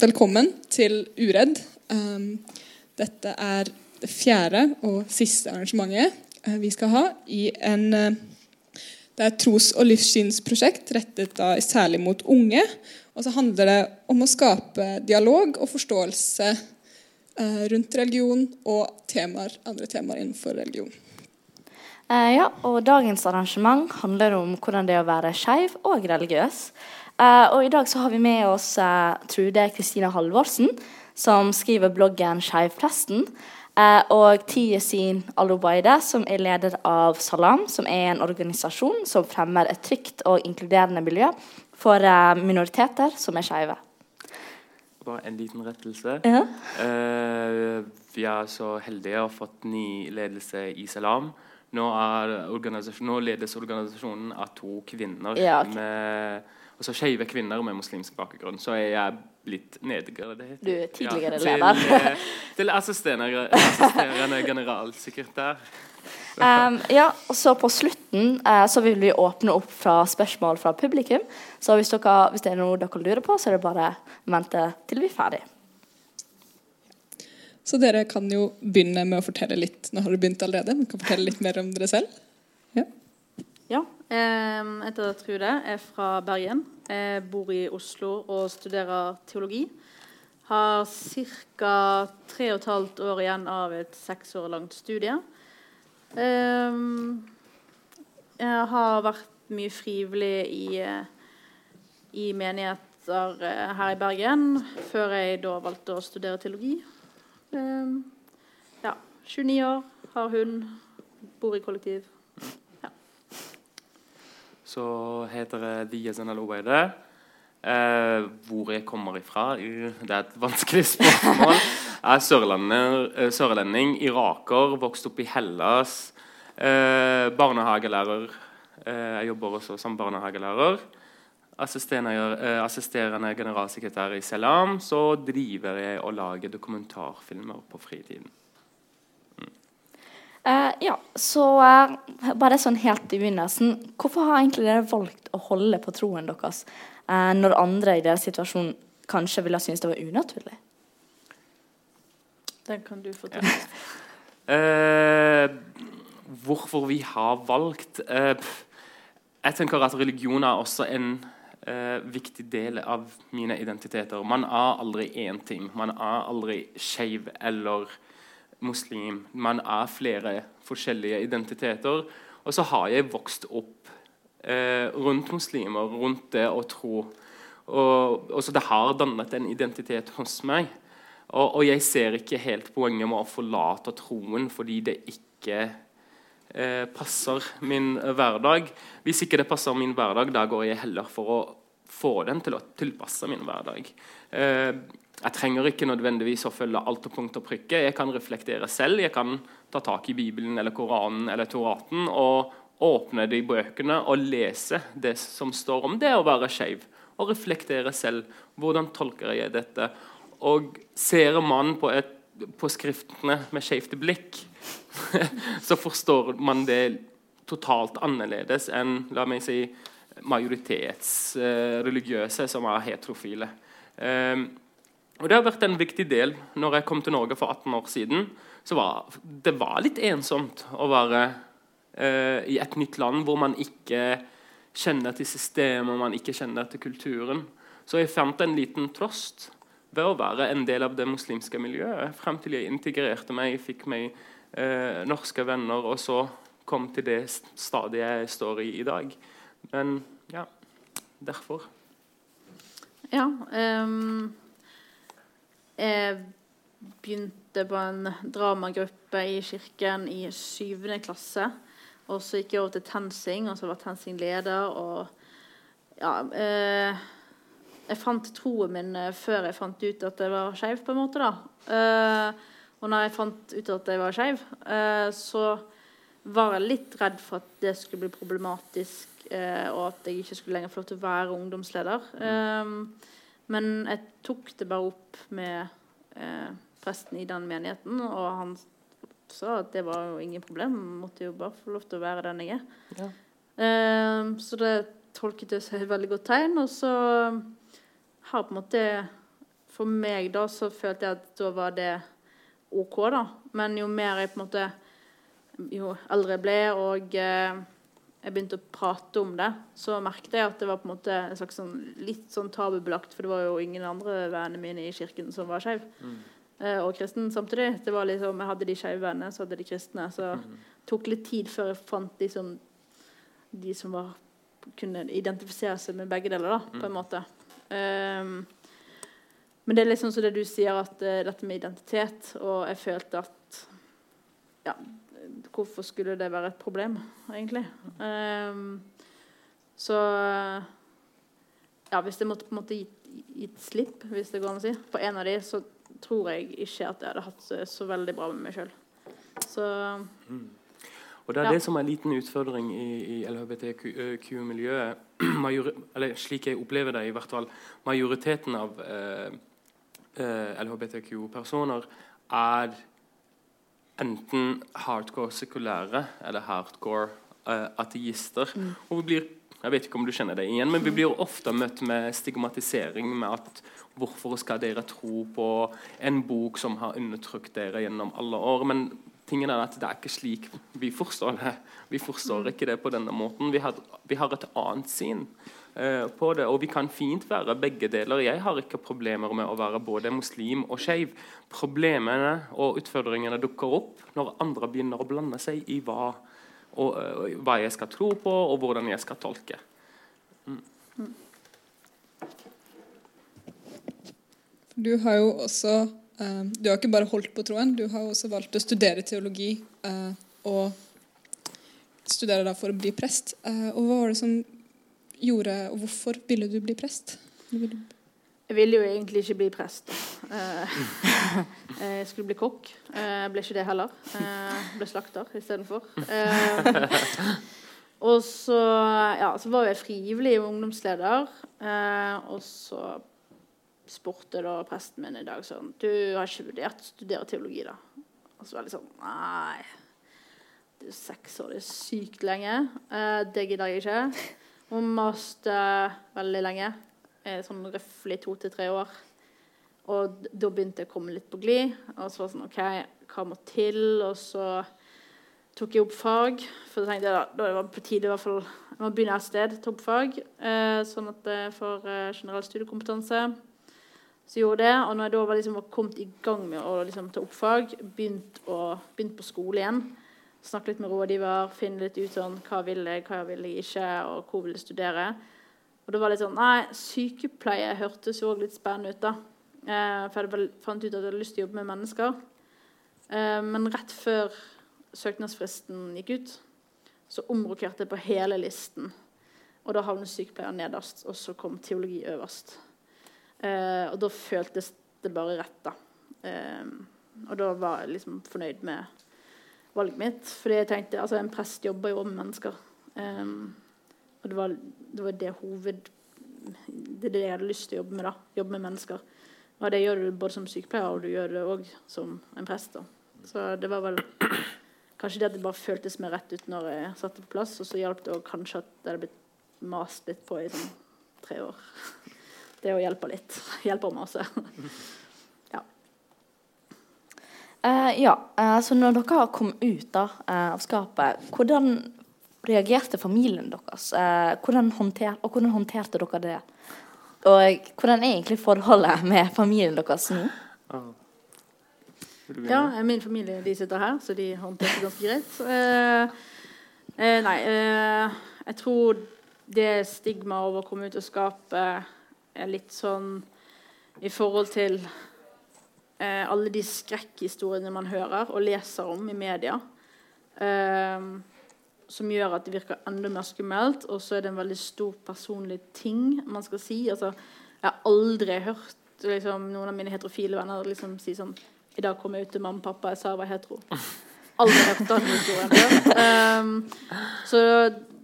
velkommen til Uredd. Um, dette er det fjerde og siste arrangementet uh, vi skal ha i en uh, Det er et tros- og livssynsprosjekt rettet da særlig mot unge. Og så handler det om å skape dialog og forståelse uh, rundt religion og temaer, andre temaer innenfor religion. Ja, og Dagens arrangement handler om hvordan det er å være skeiv og religiøs. Eh, og I dag så har vi med oss uh, Trude Kristina Halvorsen, som skriver bloggen Skeivpresten. Uh, og Tiyesin Alubaide, som er leder av Salam, som er en organisasjon som fremmer et trygt og inkluderende miljø for eh, minoriteter som er skeive. Bare en liten rettelse. -huh. Eh, vi er så heldige å ha fått ny ledelse i Salam. Nå, nå ledes organisasjonen av to kvinner. Ja, okay. med, altså skeive kvinner med muslimsk bakgrunn. Så er jeg blitt nedgradert. Du er tidligere ja, leder. Til, til assisterende, assisterende generalsekretær. Um, ja, og så På slutten uh, så vil vi åpne opp fra spørsmål fra publikum. Så hvis, dere, hvis det er noe dere lurer på, så er det bare å vente til vi er ferdig. Så dere kan jo begynne med å fortelle litt Nå har dere begynt allerede, men kan fortelle litt mer om dere selv. Eh, heter Trude, er fra Bergen. Jeg bor i Oslo og studerer teologi. Har ca. tre og et halvt år igjen av et seks år langt studie. Jeg har vært mye frivillig i, i menigheter eh, her i Bergen, før jeg da valgte å studere teologi. Ja, 29 år, har hund, bor i kollektiv. Så heter jeg Diazen Al-Obeide. Eh, hvor jeg kommer ifra Det er et vanskelig spørsmål. Jeg er eh, sørlending iraker, vokst opp i Hellas. Eh, barnehagelærer. Eh, jeg jobber også som barnehagelærer. Assisterende, eh, assisterende generalsekretær i Selam. Så driver jeg og lager dokumentarfilmer på fritiden. Eh, ja, så uh, bare sånn helt i begynnelsen Hvorfor har egentlig dere valgt å holde på troen deres uh, når andre i deres situasjon kanskje ville synes det var unaturlig? Den kan du fortelle. Eh, hvorfor vi har valgt Jeg tenker at religion er også en eh, viktig del av mine identiteter. Man er aldri én ting. Man er aldri skeiv eller muslim. Man er flere forskjellige identiteter. Og så har jeg vokst opp eh, rundt muslimer, rundt det å tro. Og, og så det har dannet en identitet hos meg. Og, og jeg ser ikke helt poenget med å forlate troen fordi det ikke eh, passer min hverdag. Hvis ikke det passer min hverdag, da går jeg heller for å få den til å tilpasse min hverdag. Eh, jeg trenger ikke nødvendigvis å følge alt og punkt og prikke. Jeg kan reflektere selv. Jeg kan ta tak i Bibelen eller Koranen eller Toraten og åpne de bøkene og lese det som står om det å være skeiv. Og reflektere selv. Hvordan tolker jeg dette? Og ser man på, et, på skriftene med skeivt blikk, så forstår man det totalt annerledes enn la meg si, majoritetsreligiøse som er heterofile. Um, og Det har vært en viktig del. Når jeg kom til Norge for 18 år siden, så var det var litt ensomt å være eh, i et nytt land hvor man ikke kjenner til systemet, man ikke kjenner til kulturen. Så jeg fant en liten trost ved å være en del av det muslimske miljøet. Frem til jeg integrerte meg, fikk meg eh, norske venner, og så kom til det stadiet jeg står i i dag. Men ja, derfor. Ja. ehm, jeg begynte på en dramagruppe i kirken i syvende klasse. Og så gikk jeg over til TenSing, og så var TenSing leder. Og ja eh, Jeg fant troen min eh, før jeg fant ut at jeg var skeiv, på en måte. da. Eh, og når jeg fant ut at jeg var skeiv, eh, så var jeg litt redd for at det skulle bli problematisk, eh, og at jeg ikke skulle lenger få lov til å være ungdomsleder. Eh, men jeg tok det bare opp med eh, presten i den menigheten, og han sa at det var jo ingen problem. Jeg måtte jo bare få lov til å være den jeg er. Ja. Eh, så det tolket jeg som et veldig godt tegn. Og så har på en måte for meg da så følte jeg at da var det OK, da. Men jo mer jeg på en måte Jo eldre jeg ble, og eh, jeg begynte å prate om det, så merket jeg at det var på en måte en slags sånn, litt sånn tabubelagt, for det var jo ingen andre vennene mine i kirken som var skeive. Eh, og kristen samtidig. Det var liksom, Jeg hadde de skeive vennene, så hadde de kristne. Så det tok litt tid før jeg fant de som, de som var, kunne identifisere seg med begge deler, da, på en måte. Um, men det er liksom som det du sier, at uh, dette med identitet, og jeg følte at ja, hvorfor skulle det være et problem, egentlig? Um, så ja, hvis det måtte på en måte gitt, gitt slipp, hvis det går an å si, på en av de, så tror jeg ikke at jeg hadde hatt det så veldig bra med meg sjøl. Så Og det er Ja. det som er en liten utfordring i, i LHBTQ-miljøet. Eller slik jeg opplever det, i hvert fall. Majoriteten av eh, eh, LHBTQ-personer er enten hardcore sekulære eller hardcore uh, ateister. Og vi blir jeg vet ikke om du kjenner det igjen, men Vi blir ofte møtt med stigmatisering. med at Hvorfor skal dere tro på en bok som har undertrykt dere gjennom alle år? Men tingen er at det er ikke slik vi forstår det. Vi forstår ikke det på denne måten. Vi har, vi har et annet syn på det, og vi kan fint være begge deler. Jeg har ikke problemer med å være både muslim og skeiv. Problemene og utfordringene dukker opp når andre begynner å blande seg i hva, og, eh, hva jeg skal tro på, og hvordan jeg skal tolke. Du har jo også eh, Du har ikke bare holdt på troen, du har jo også valgt å studere teologi. eh, og studere da for å bli prest. Eh, og hva var det som gjorde Og hvorfor ville du bli prest? Ville- Jeg ville jo egentlig ikke bli prest. Eh, jeg skulle bli kokk. Eh, Jeg ble ikke det heller. Eh, Jeg ble slakter istedenfor. Og så, ja, så var jeg frivillig ungdomsleder, eh, og så spurte da presten min i dag sånn Du har ikke vurdert å studere teologi, da? Og så var jeg sånn Nei. Det er seks år, det er sykt lenge. Eh, det gidder jeg ikke. Og maste veldig lenge. Eh, sånn røftlig to til tre år. Og da begynte jeg å komme litt på glid. Og så var det sånn OK, hva må til? Og så tok jeg opp fag. For da tenkte jeg da, da var det på tide i hvert fall jeg må begynne et sted. Ta opp fag, eh, sånn at jeg får eh, generell studiekompetanse. Så jeg gjorde det, og når jeg da var, liksom, var kommet i gang med å liksom, ta opp fag, begynt, å, begynt på skole igjen, snakke litt med rådgiver, finne litt ut sånn, hva vil jeg, hva vil jeg ikke, og hvor vil jeg studere. Og det var litt sånn Nei, sykepleie hørtes jo også litt spennende ut, da. Eh, for jeg fant ut at jeg hadde lyst til å jobbe med mennesker. Eh, men rett før søknadsfristen gikk ut, så omrokerte jeg på hele listen. Og da havnet sykepleier nederst, og så kom teologi øverst. Eh, og da føltes det bare rett, da. Eh, og da var jeg liksom fornøyd med valget mitt. Fordi jeg tenkte, altså En prest jobber jo med mennesker. Um, og det var, det var det hoved... Det er det jeg hadde lyst til å jobbe med. da, Jobbe med mennesker. Og det gjør du både som sykepleier og du gjør det òg som en prest. da. Så det var vel kanskje det at det bare føltes mer rett ut når jeg satte på plass. Og så hjalp det kanskje at det hadde blitt mast litt på i sånn tre år. Det å hjelpe litt. Hjelper å Ja. Eh, ja, uh, så når dere kom ut da, uh, av skapet, hvordan reagerte familien deres? Eh, hvordan håndter, og hvordan håndterte dere det? Og hvordan er egentlig forholdet med familien deres nå? Ja, min familie de sitter her, så de håndterte det ganske greit. Eh, eh, nei, eh, jeg tror det stigmaet over å komme ut av skapet er litt sånn i forhold til eh, alle de skrekkhistoriene man hører og leser om i media. Eh, som gjør at det virker enda mer skummelt. Og så er det en veldig stor personlig ting man skal si. Altså, jeg har aldri hørt liksom, noen av mine heterofile venner liksom, si sånn I dag kom jeg ut til mamma og pappa, jeg sa jeg var hetero. Aldri hørt den historien før. Eh, så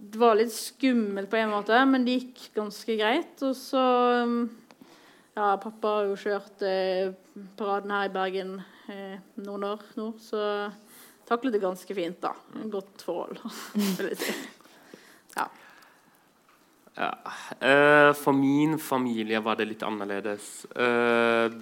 det var litt skummelt på en måte, men det gikk ganske greit. Og så um, Ja, pappa har jo kjørt eh, paraden her i Bergen eh, noen år nå, så taklet det ganske fint, da. En godt forhold, vil jeg si. Ja. Ja. eh, for min familie var det litt annerledes. Eh,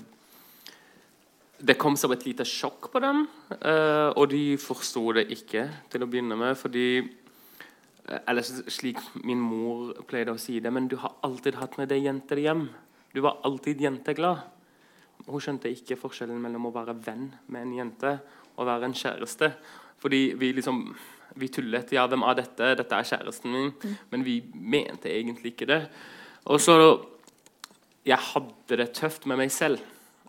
det kom som et lite sjokk på dem, eh, og de forsto det ikke til å begynne med. fordi eh, Eller slik min mor pleide å si det, men du har alltid hatt med deg jenter hjem. Du var alltid jenteglad. Hun skjønte ikke forskjellen mellom å være venn med en jente og være en kjæreste. Fordi vi liksom vi tullet. Ja, hvem er dette? Dette er kjæresten min. Mm. Men vi mente egentlig ikke det. Og så Jeg hadde det tøft med meg selv.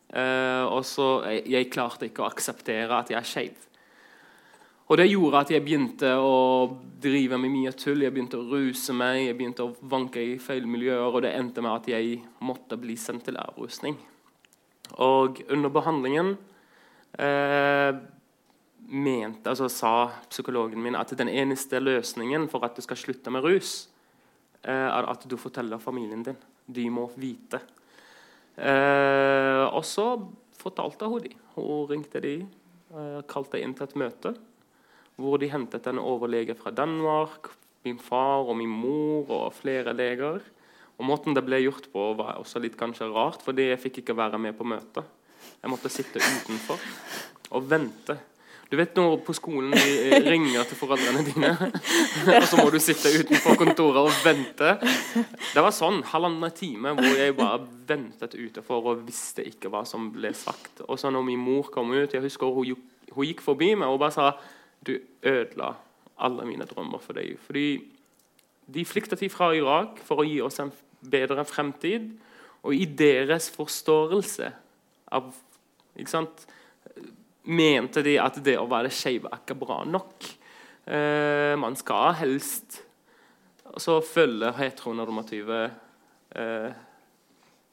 Uh, og så jeg, jeg, klarte ikke å akseptere at jeg er skeiv. Og det gjorde at jeg begynte å drive med mye tull. Jeg begynte å ruse meg, jeg begynte å vanke i feil miljøer, og det endte med at jeg måtte bli sendt til avrusning. Og under behandlingen eh, mente, altså sa psykologen min at den eneste løsningen for at du skal slutte med rus, eh, er at du forteller familien din. De må vite. Eh, og så fortalte hun dem. Hun ringte dem, eh, kalte inn til et møte hvor de hentet en overlege fra Danmark, min far og min mor og flere leger. Og Måten det ble gjort på, var også litt kanskje rart, fordi jeg fikk ikke være med på møtet. Jeg måtte sitte utenfor og vente du vet når på skolen de ringer til foreldrene dine, og så må du sitte utenfor kontoret og vente. Det var sånn halvannen time hvor jeg bare ventet utenfor og visste ikke hva som ble sagt. Og så når min mor kom ut Jeg husker hun, hun gikk forbi meg og bare sa Du ødela alle mine drømmer for deg. Fordi de flyktet fra Irak for å gi oss en bedre fremtid. Og i deres forståelse av sant, mente de at det å være skeiv er ikke bra nok. Eh, man skal helst så følge heteronormative eh,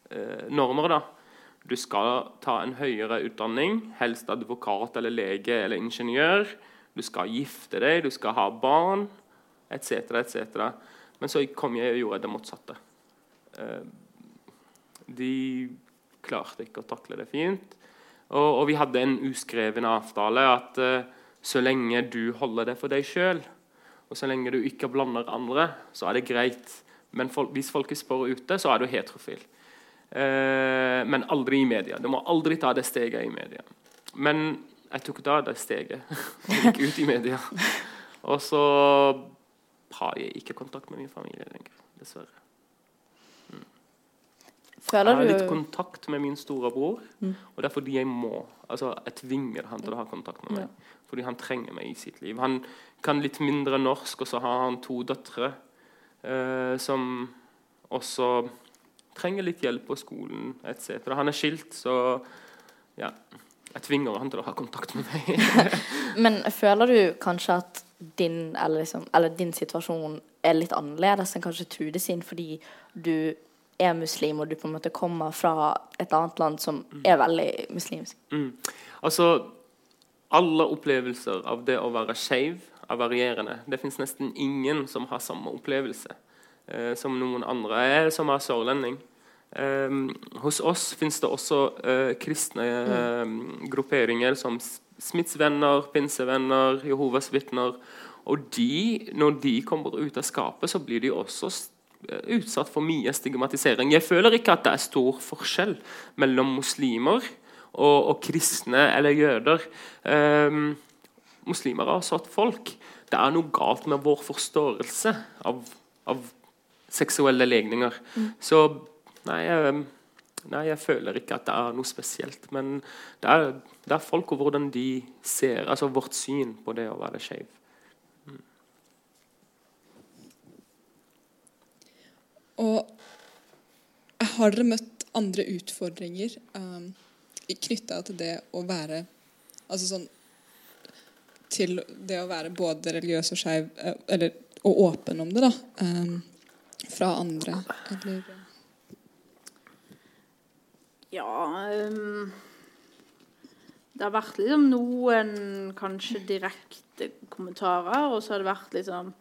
eh, normer. da. Du skal ta en høyere utdanning, helst advokat eller lege eller ingeniør. Du skal gifte deg, du skal ha barn, etc., etc. Men så kom jeg og gjorde det motsatte. Eh, de klarte ikke å takle det fint. Og, og vi hadde en uskreven avtale at uh, så lenge du holder det for deg sjøl, og så lenge du ikke blander andre, så er det greit. Men folk, hvis folk spør ute, så er du heterofil. Uh, men aldri i media. Du må aldri ta det steget i media. Men jeg tok da det steget og gikk ut i media. Og så har jeg ikke kontakt med min familie lenger, dessverre. Føler jeg har litt kontakt med min storebror, mm. og det er fordi jeg må. Altså, jeg tvinger han til å ha kontakt med meg. Ja. Fordi han trenger meg i sitt liv. Han kan litt mindre norsk, og så har han to døtre eh, som også trenger litt hjelp på skolen etc. Han er skilt, så ja, jeg tvinger han til å ha kontakt med meg. Men føler du kanskje at din, eller, liksom, eller din situasjon er litt annerledes enn kanskje Trude sin, fordi du er muslim, og du på en måte kommer fra et annet land som mm. er veldig muslimsk? Mm. Altså, alle opplevelser av det å være skeiv er varierende. Det fins nesten ingen som har samme opplevelse eh, som noen andre. Jeg som er sørlending. Eh, hos oss fins det også eh, kristne mm. grupperinger som Smiths venner, pinsevenner, Jehovas vitner. Og de, når de kommer ut av skapet, så blir de også Eh, utsatt for mye stigmatisering. Jeg føler ikke at det er stor forskjell mellom muslimer og, og kristne eller jøder. Um, muslimer er også et folk. Det er noe galt med vår forståelse av, av seksuelle legninger. Mm. Så nei, jeg, nei, jeg føler ikke at det er noe spesielt. Men det er, det er folk og hvordan de ser altså vårt syn på det å være skeiv. Og har dere møtt andre utfordringer um, knytta til det å være Altså sånn Til det å være både religiøs og skeiv, eh, eller og åpen om det, da. Um, fra andre, eller Ja um, Det har vært liksom noen kanskje direkte kommentarer, og så har det vært liksom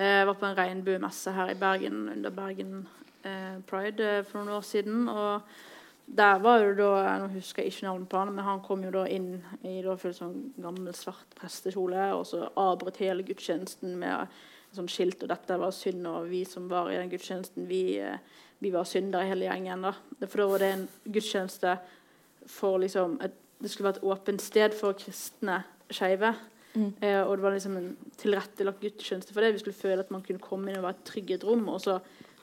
Eh, jeg var på en regnbuemesse her i Bergen under Bergen eh, Pride eh, for noen år siden. og der var jo da, Nå husker jeg ikke navnet på han, men han kom jo da inn i da sånn gammel, svart prestekjole og så avbrøt hele gudstjenesten med sånn skilt, og dette var synd, og vi som var i den gudstjenesten, vi, eh, vi var syndere hele gjengen. da. For da var det en gudstjeneste for liksom et, Det skulle være et åpent sted for kristne skeive. Mm. Eh, og det var liksom en tilrettelagt gudstjeneste for det. Vi skulle føle at man kunne komme inn og være et i et rom. Og så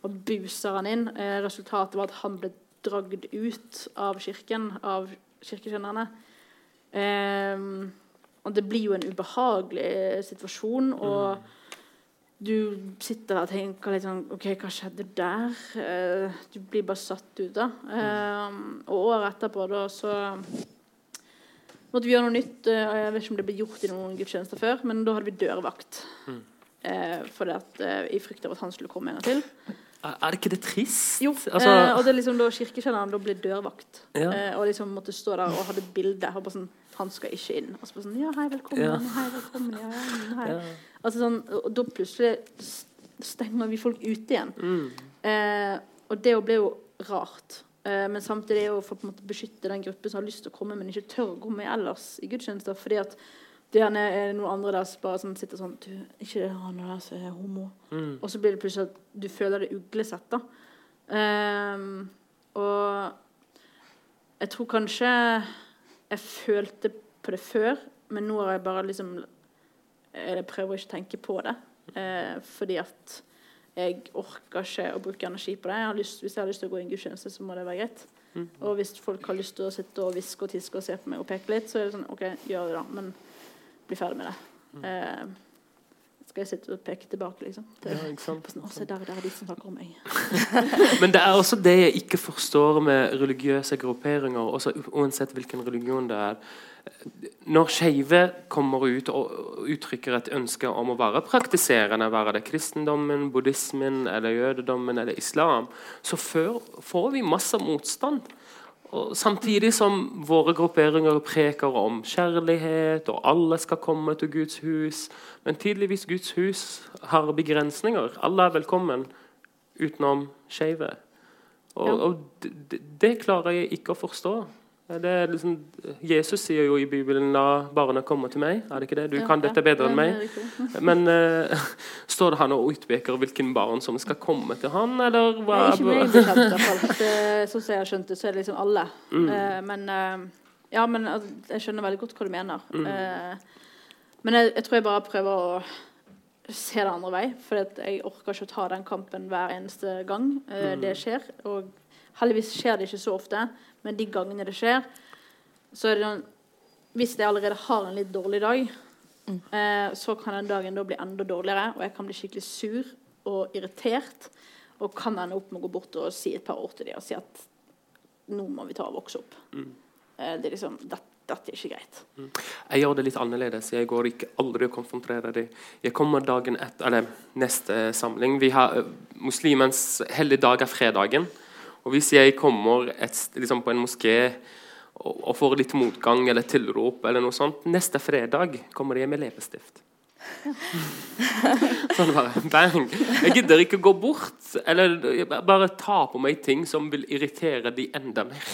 og buser han inn. Eh, resultatet var at han ble dragd ut av kirken, av kirkekjennerne. Eh, og det blir jo en ubehagelig situasjon. og du sitter der og tenker litt sånn OK, hva skjedde der? Eh, du blir bare satt ut, da. Eh, og året etterpå, da, så måtte vi gjøre noe nytt. Eh, jeg vet ikke om det ble gjort i noen gudstjenester før, men da hadde vi dørvakt. Eh, fordi at eh, I frykt av at han skulle komme en gang til. Er det ikke det trist? Jo, Altså, eh, og det er liksom da kirkekjenneren da ble dørvakt. Ja. Eh, og liksom måtte stå der og hadde bilde. Og bare sånn, han skal ikke inn. Og så bare sånn Ja, hei, velkommen. Ja. Hei, velkommen. Ja, hei. ja. Altså sånn, og da plutselig stenger vi folk ute igjen. Mm. Eh, og det ble jo rart. Eh, men samtidig er jo for måte beskytte den gruppen som har lyst til å komme, men ikke tør å komme ellers i gudstjenester. fordi at det gjerne er noen andre der som bare sånn, sitter sånn du, Ikke det han der som er homo. Mm. Og så blir det plutselig at du føler det uglesett. da. Um, og jeg tror kanskje jeg følte på det før, men nå har jeg bare liksom Jeg prøver ikke å tenke på det. Uh, fordi at jeg orker ikke å bruke energi på det. Jeg har lyst, hvis jeg har lyst til å gå i en gudstjeneste, så må det være greit. Mm. Og hvis folk har lyst til å sitte og hviske og tiske og se på meg og peke litt, så er det sånn OK, gjør det, da. Men bli ferdig med det. Mm. Uh, skal jeg sitte og peke tilbake, liksom? Til, Ja, ikke sant? Sånn, se der, der er de som snakker om meg. Men det er også det jeg ikke forstår med religiøse grupperinger, også uansett hvilken religion det er. Når skeive kommer ut og uttrykker et ønske om å være praktiserende, være det kristendommen, buddhismen, eller jødedommen eller islam, så får vi masse motstand. Og samtidig som våre grupperinger preker om kjærlighet, og alle skal komme til Guds hus. Men tydeligvis Guds hus har begrensninger. Alle er velkommen utenom skeive. Og, og det, det klarer jeg ikke å forstå. Det er liksom, Jesus sier jo i Bibelen 'la barna komme til meg'. Er det ikke det? Du Ja, kan dette bedre Ja, enn meg. Men uh, står det han og utpeker hvilken barn som skal komme til han, eller hva? Ikke meg bekjent, Sånn som jeg har skjønt det, så er det liksom alle. Mm. Uh, men uh, ja, men altså, jeg skjønner veldig godt hva du mener. Mm. Eh, men jeg, jeg tror jeg bare prøver å se det andre vei. For jeg orker ikke å ta den kampen hver eneste gang eh, Mm. det skjer. Og heldigvis skjer det ikke så ofte, men de gangene det skjer, så er det sånn Hvis jeg allerede har en litt dårlig dag, eh, så kan den dagen da bli enda dårligere, og jeg kan bli skikkelig sur og irritert. Og kan ende opp med å gå bort og si et par ord til dem og si at nå må vi ta og vokse opp. Eh, det er liksom, dette, dette er ikke greit. Jeg gjør det litt annerledes. Jeg går ikke aldri og konfronterer dem. Jeg kommer dagen etter, eller neste samling. Vi har, uh, Muslimens hellige dag er fredagen. Og hvis jeg kommer et, liksom på en moské og, og får litt motgang eller tilrop, eller noe sånt, neste fredag kommer de med leppestift. sånn bare bang. Jeg gidder ikke gå bort eller bare ta på meg ting som vil irritere de enda mer.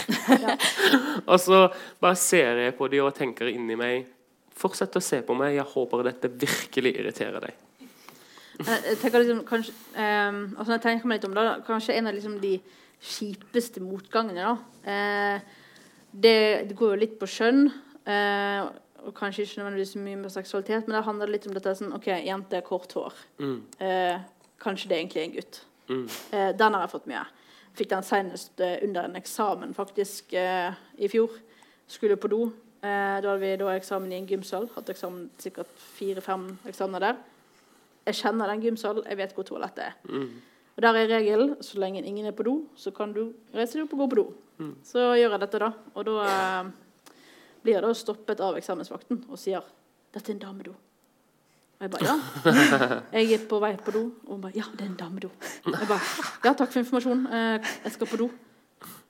og så bare ser jeg på de og tenker inni meg Fortsett å se på meg. Jeg håper dette virkelig irriterer deg. Jeg, jeg tenker liksom, kanskje, um, altså når jeg tenker meg litt om det, kanskje en av liksom de kjipeste motgangene da, eh, det, det går jo litt på skjønn, eh, og kanskje ikke nødvendigvis så mye med seksualitet, men det handler litt om dette sånn, ok, jente, kort hår. Mm. Eh, kanskje det egentlig er en gutt. Mm. Eh, den har jeg fått mye. Fikk den senest eh, under en eksamen faktisk eh, i fjor. Skulle på do. Eh, da hadde vi da eksamen i en gymsal. Hatt eksamen sikkert fire-fem eksamener der. Jeg kjenner den gymsalen, jeg vet hvor toalettet er. Mm. Og der er regelen så lenge ingen er på do, så kan du reise deg opp og gå på do. Mm. Så gjør jeg dette, da. Og da eh, blir jeg da stoppet av eksamensvakten og sier 'Dette er en damedo'. Og jeg bare 'Ja'. Jeg er på vei på do, og hun bare 'Ja, det er en damedo'. Jeg bare 'Ja, takk for informasjonen. Eh, jeg skal på do'.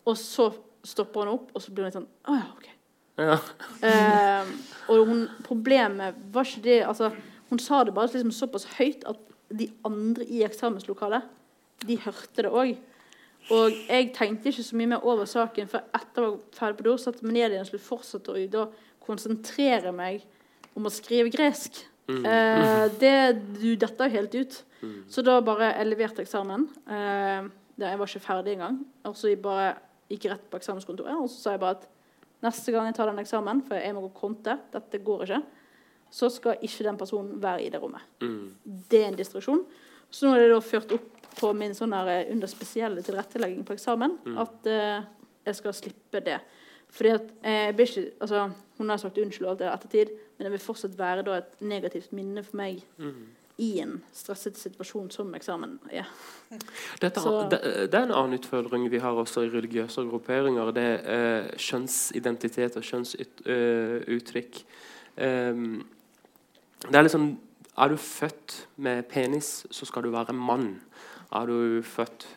Og så stopper hun opp, og så blir hun litt sånn 'Å ja, OK'. Ja. Eh, og hun, problemet var ikke det altså, Hun sa det bare liksom såpass høyt at de andre i eksamenslokalet de hørte det òg. Og jeg tenkte ikke så mye mer over saken for etter jeg var ferdig på do. Satte meg ned igjen og skulle fortsette å da konsentrere meg om å skrive gresk. Eh, det, du detter jo helt ut. Så da bare jeg leverte eksamen. Eh, jeg var ikke ferdig engang. Og så jeg bare gikk rett på eksamenskontoret og så sa jeg bare at neste gang jeg tar den eksamen, for jeg må gå konte, dette går ikke, så skal ikke den personen være i det rommet. Det er en distraksjon. Så nå er det da ført opp på min sånn her, eh, under spesielle tilrettelegging på eksamen at uh, jeg skal slippe det. Fordi at eh, jeg blir ikke, altså, Hun har sagt unnskyld alt det ettertid, men det vil fortsatt være da, et negativt minne for meg i en stresset situasjon som eksamen er. Dette, Så- det, det er en annen utfordring vi har også i religiøse grupperinger. Det er eh, kjønnsidentitet og kjønnsuttrykk. Um, det er liksom Er du født med penis, så skal du være mann. Er du født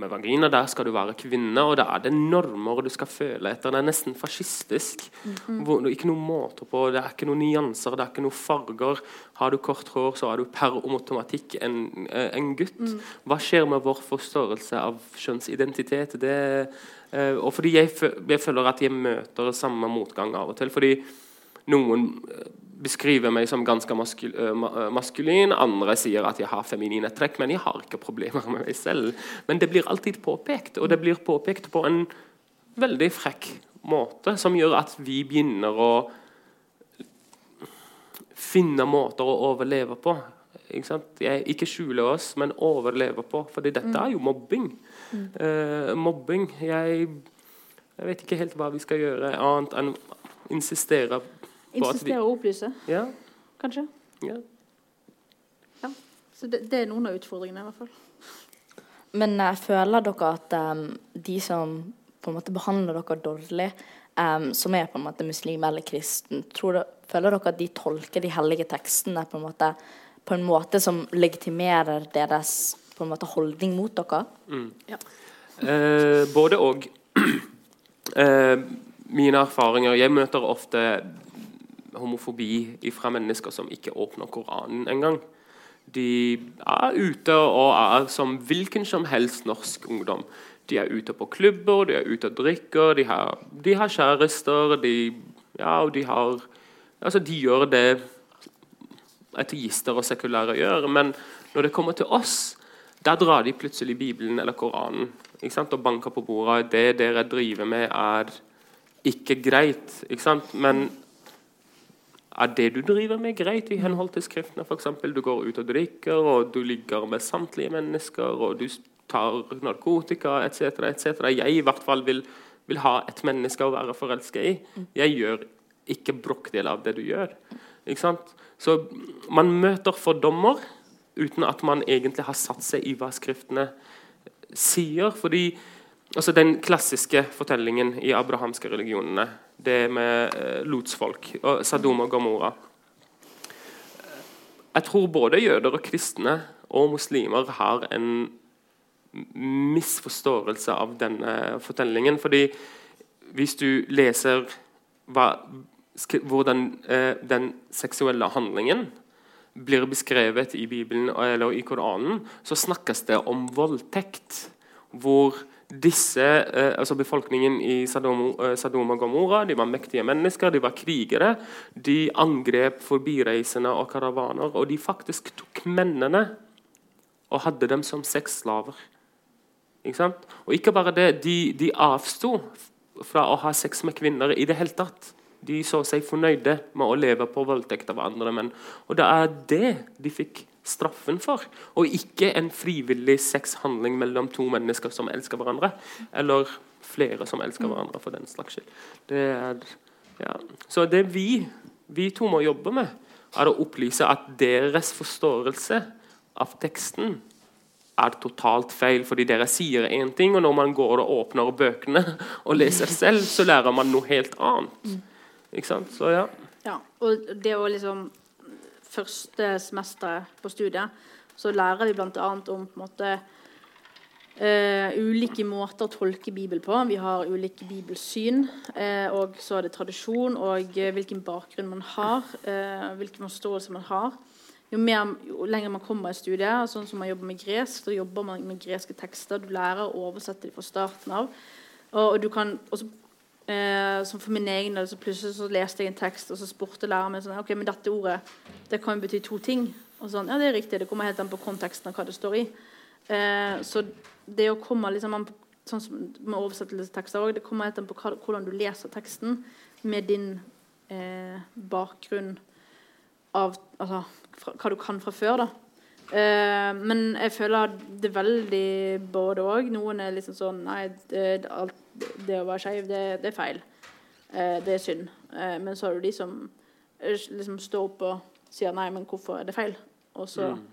med vagina, der skal du være kvinne. Og da er det normer du skal føle etter. Det er nesten fascistisk. Mm det er ikke noen måter på, det er ikke noen nyanser, det er ikke noen farger. Har du kort hår, så er du per automatikk en, eh, en gutt. Hva skjer med vår forståelse av kjønnsidentitet? Det, eh, og fordi jeg, jeg føler at jeg møter samme motgang av og til. Fordi noen eh, beskriver meg som ganske maskul eh, eh, maskulin, andre sier at jeg har feminine trekk, men jeg har ikke problemer med meg selv. Men det blir alltid påpekt, og det blir påpekt på en veldig frekk måte, som gjør at vi begynner å finne måter å overleve på. Ikke, ikke skjule oss, men overleve på. Fordi dette er jo mobbing. Eh, mobbing jeg, jeg vet ikke helt hva vi skal gjøre, annet enn insistere på Insistere og opplyse, ja, kanskje. ja. Så det, det er noen av utfordringene, i hvert fall. Men uh, føler dere at um, de som på en måte behandler dere dårlig, um, som er på en måte muslim eller kristen, tror dere, føler dere at de tolker de hellige tekstene på en måte, på en måte som legitimerer deres på en måte holdning mot dere? Eh, både og. Eh, mine erfaringer Jeg møter ofte homofobi fra mennesker som ikke åpner Koranen engang. De er ute og er som hvilken som helst norsk ungdom. De er ute på klubber, de er ute og drikker, de har, de har kjærester, de, ja, de har Altså, de gjør det ateister og sekulære gjør, men når det kommer til oss, der drar de plutselig Bibelen eller Koranen og banker på bordet. Det dere driver med, er ikke greit. Ikke? Men er det du driver med, greit i henhold til skriftene? Eksempel, du går ut og drikker, og du ligger med samtlige mennesker, og du tar narkotika etc. etc. Jeg i hvert fall vil, vil ha et menneske å være forelska i. Jeg gjør ikke brokdel av det du gjør. Ikke sant? Så man møter fordommer uten at man egentlig har satt seg i hva skriftene sier. Fordi altså Den klassiske fortellingen i abrahamske religionene, det med eh, lotsfolk og Sadom og Gomorra Jeg tror både jøder og kristne og muslimer har en misforståelse av denne fortellingen. fordi hvis du leser hva, hvordan eh, den seksuelle handlingen blir beskrevet i Bibelen eller i Koranen, så snakkes det om voldtekt. Hvor disse, eh, altså befolkningen i Sadom, eh, og Gomorra de var mektige mennesker, de var krigere. De angrep forbireisende og karavaner, og de faktisk tok mennene og hadde dem som sexslaver. Ikke sant? Og ikke bare det, de, de avsto fra å ha sex med kvinner i det hele tatt. De så seg fornøyde med å leve på voldtekt av andre menn. Og det er det de fikk straffen for, og ikke en frivillig sexhandling mellom to mennesker som elsker hverandre, eller flere som elsker hverandre, for den slags skyld. Det er, ja. Så det vi, vi to må jobbe med, er å opplyse at deres forståelse av teksten er totalt feil, fordi dere sier én ting, og når man går og åpner bøkene og leser selv, så lærer man noe helt annet. Ikke sant? Så ja. Ja, og det å liksom Første semesteret på studiet så lærer vi bl.a. om på en måte eh, ulike måter å tolke Bibelen på. Vi har ulike bibelsyn, eh, og så er det tradisjon og eh, hvilken bakgrunn man har. Hvilken forståelse man har. Jo, mer, jo lenger man kommer i studiet, sånn som man jobber med gresk, så jobber man med greske tekster. Du lærer å oversette dem fra starten av. Og, og du kan også Eh, som for min egen del så plutselig så leste jeg en tekst, og så spurte læreren min sånn, ok, men dette ordet det kan jo bety to ting. Og sånn, ja, det er riktig, det kommer helt an på konteksten av hva det står i. Eh, så det å komme liksom an på, sånn som med oversettelsestekster også, det kommer helt an på hva, hvordan du leser teksten med din eh, bakgrunn av altså, fra, hva du kan fra før. da. Eh, men jeg føler det veldig både òg. Noen er liksom sånn Nei, det, alt, det å være skeiv, det, det, er feil. Eh, det er synd. Eh, men så har du de som eh, liksom står opp og sier nei, men hvorfor er det feil? Og så mm.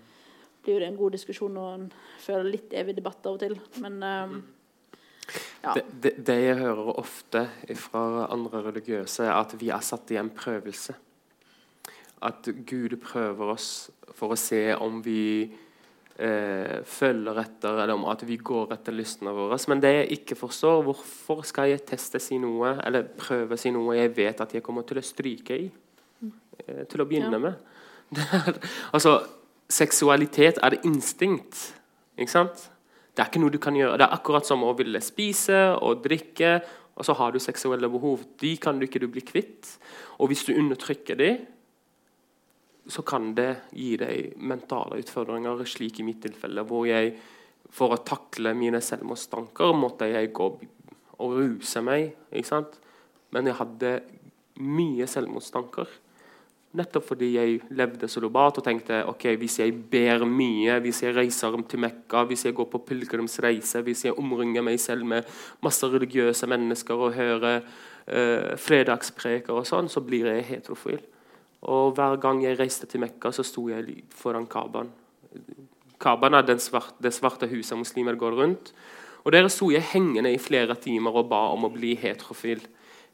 blir det en god diskusjon, og en føler litt evig debatt av og til. Men eh, ja. Det, det, det, jeg hører ofte fra andre religiøse, er at vi er satt i en prøvelse. At Gud prøver oss for å se om vi eh, følger etter, eller om at vi går etter lystene våre. Men det jeg ikke forstår, hvorfor skal jeg teste si noe, eller prøve si noe jeg vet at jeg kommer til å stryke i? Eh, til å begynne ja. med. altså, seksualitet er instinkt. Ikke sant? Det er ikke noe du kan gjøre. Det er akkurat som å ville spise og drikke, og så har du seksuelle behov. De kan du ikke du bli kvitt. Og hvis du undertrykker dem, så kan det gi deg mentale utfordringer, slik i mitt tilfelle, hvor jeg for å takle mine selvmordstanker måtte jeg gå og ruse meg. ikke sant? Men jeg hadde mye selvmordstanker. Nettopp fordi jeg levde solobat og tenkte ok, hvis jeg ber mye, hvis jeg reiser til Mekka, hvis jeg går på pilegrimsreise, hvis jeg omringer meg selv med masse religiøse mennesker og hører uh, fredagspreker og sånn, så blir jeg heterofil. Og hver gang jeg reiste til Mekka, så sto jeg foran Kaban. Kaban er svarte, det svarte huset muslimer går rundt. Og Der sto jeg hengende i flere timer og ba om å bli heterofil.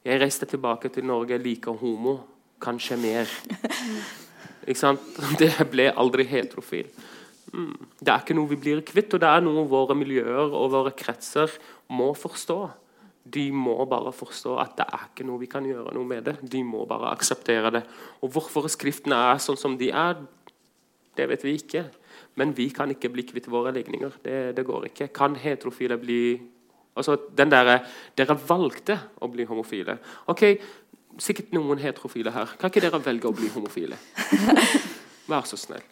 Jeg reiste tilbake til Norge, like homo. Kanskje mer. Ikke sant? Det ble aldri heterofil. Mm. Det er ikke noe vi blir kvitt, og det er noe våre miljøer og våre kretser må forstå. De må bare forstå at det er ikke noe vi kan gjøre noe med det. De må bare akseptere det. Og Hvorfor skriftene er sånn som de er, det vet vi ikke. Men vi kan ikke bli kvitt våre legninger. Det, det går ikke. Kan heterofile bli Altså, den derre Dere valgte å bli homofile. Ok, Sikkert noen heterofile her. Kan ikke dere velge å bli homofile? Vær så snill.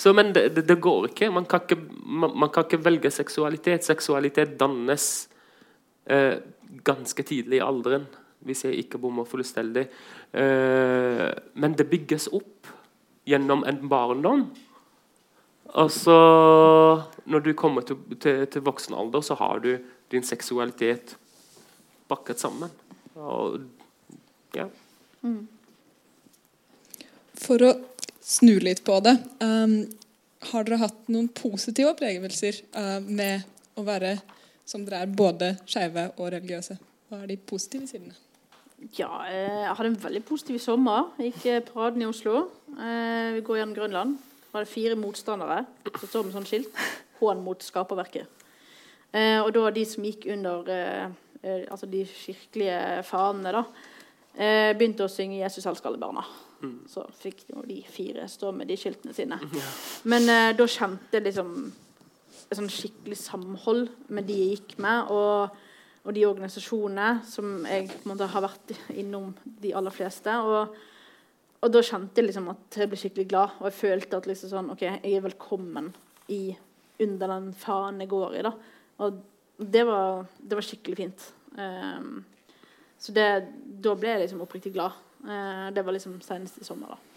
Så, men det, det, går ikke. Man kan ikke, man, man kan ikke velge seksualitet. Seksualitet dannes eh, ganske tidlig i alderen, hvis jeg ikke bommer fullstendig. Eh, men det bygges opp gjennom en barndom. Og så, når du kommer til, til, til voksen alder, så har du din seksualitet bakket sammen. Og, ja. Mm. For å snu litt på det um, Har dere hatt noen positive opplevelser uh, med å være som dere er både skeive og religiøse. Hva er de positive sidene? Ja, eh, jeg hadde en veldig positiv sommer. Jeg gikk eh, paraden i Oslo. Eh, vi går gjennom Grønland. Vi var det fire motstandere som står med sånn skilt. Hån mot skaperverket. Og da de som gikk under altså de kirkelige fanene, da, begynte å synge 'Jesus elsker alle barna'. Mm. Så fikk de fire stå med de skiltene sine. Men da kjente liksom sånn skikkelig samhold med de jeg gikk med, og, og de organisasjonene som jeg måte har vært innom de aller fleste. Og, og da kjente jeg liksom at jeg ble skikkelig glad, og jeg følte at liksom sånn, ok, jeg er velkommen i, under den fanen jeg går i. da. Og det var, det var skikkelig fint. Um, så det, da ble jeg liksom oppriktig glad. Uh, det var liksom senest i sommer. da.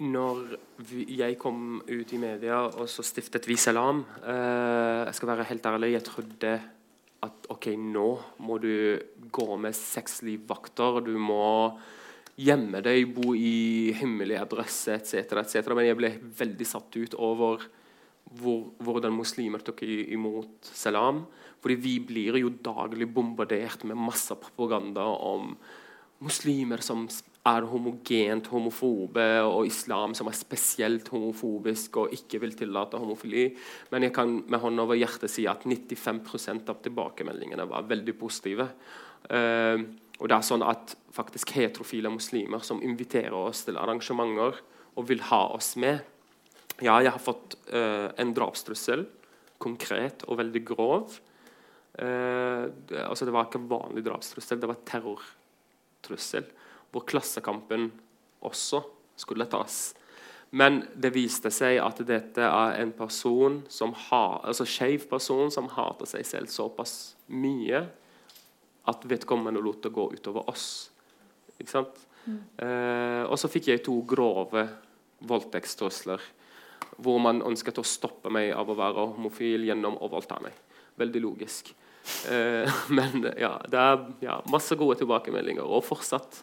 Når jeg kom ut i media, og så stiftet vi Salam eh, Jeg skal være helt ærlig, jeg trodde at OK, nå må du gå med sexlivvakter. Du må gjemme deg, bo i hemmelig adresse etc. etc. Men jeg ble veldig satt ut over hvor, hvordan muslimer tok imot Salam. Fordi vi blir jo daglig bombardert med masse propaganda om muslimer som er homogent homofobe, og islam som er spesielt homofobisk og ikke vil tillate homofili. Men jeg kan med hånden over hjertet si at 95% av tilbakemeldingene var veldig positive. Uh, og det er sånn at faktisk heterofile muslimer som inviterer oss til arrangementer og vil ha oss med Ja, jeg har fått uh, en drapstrussel, konkret og veldig grov. Uh, altså det var ikke vanlig drapstrussel, det var terrortrussel. Hvor Klassekampen også skulle tas. Men det viste seg at dette er en person som har, altså skeiv person som hater seg selv såpass mye at vedkommende lot det gå utover oss. Ikke sant? Mm. Eh, og så fikk jeg to grove voldtektstrusler hvor man ønsket å stoppe meg av å være homofil gjennom å voldta meg. Veldig logisk. Eh, men ja, det er ja, masse gode tilbakemeldinger, og fortsatt.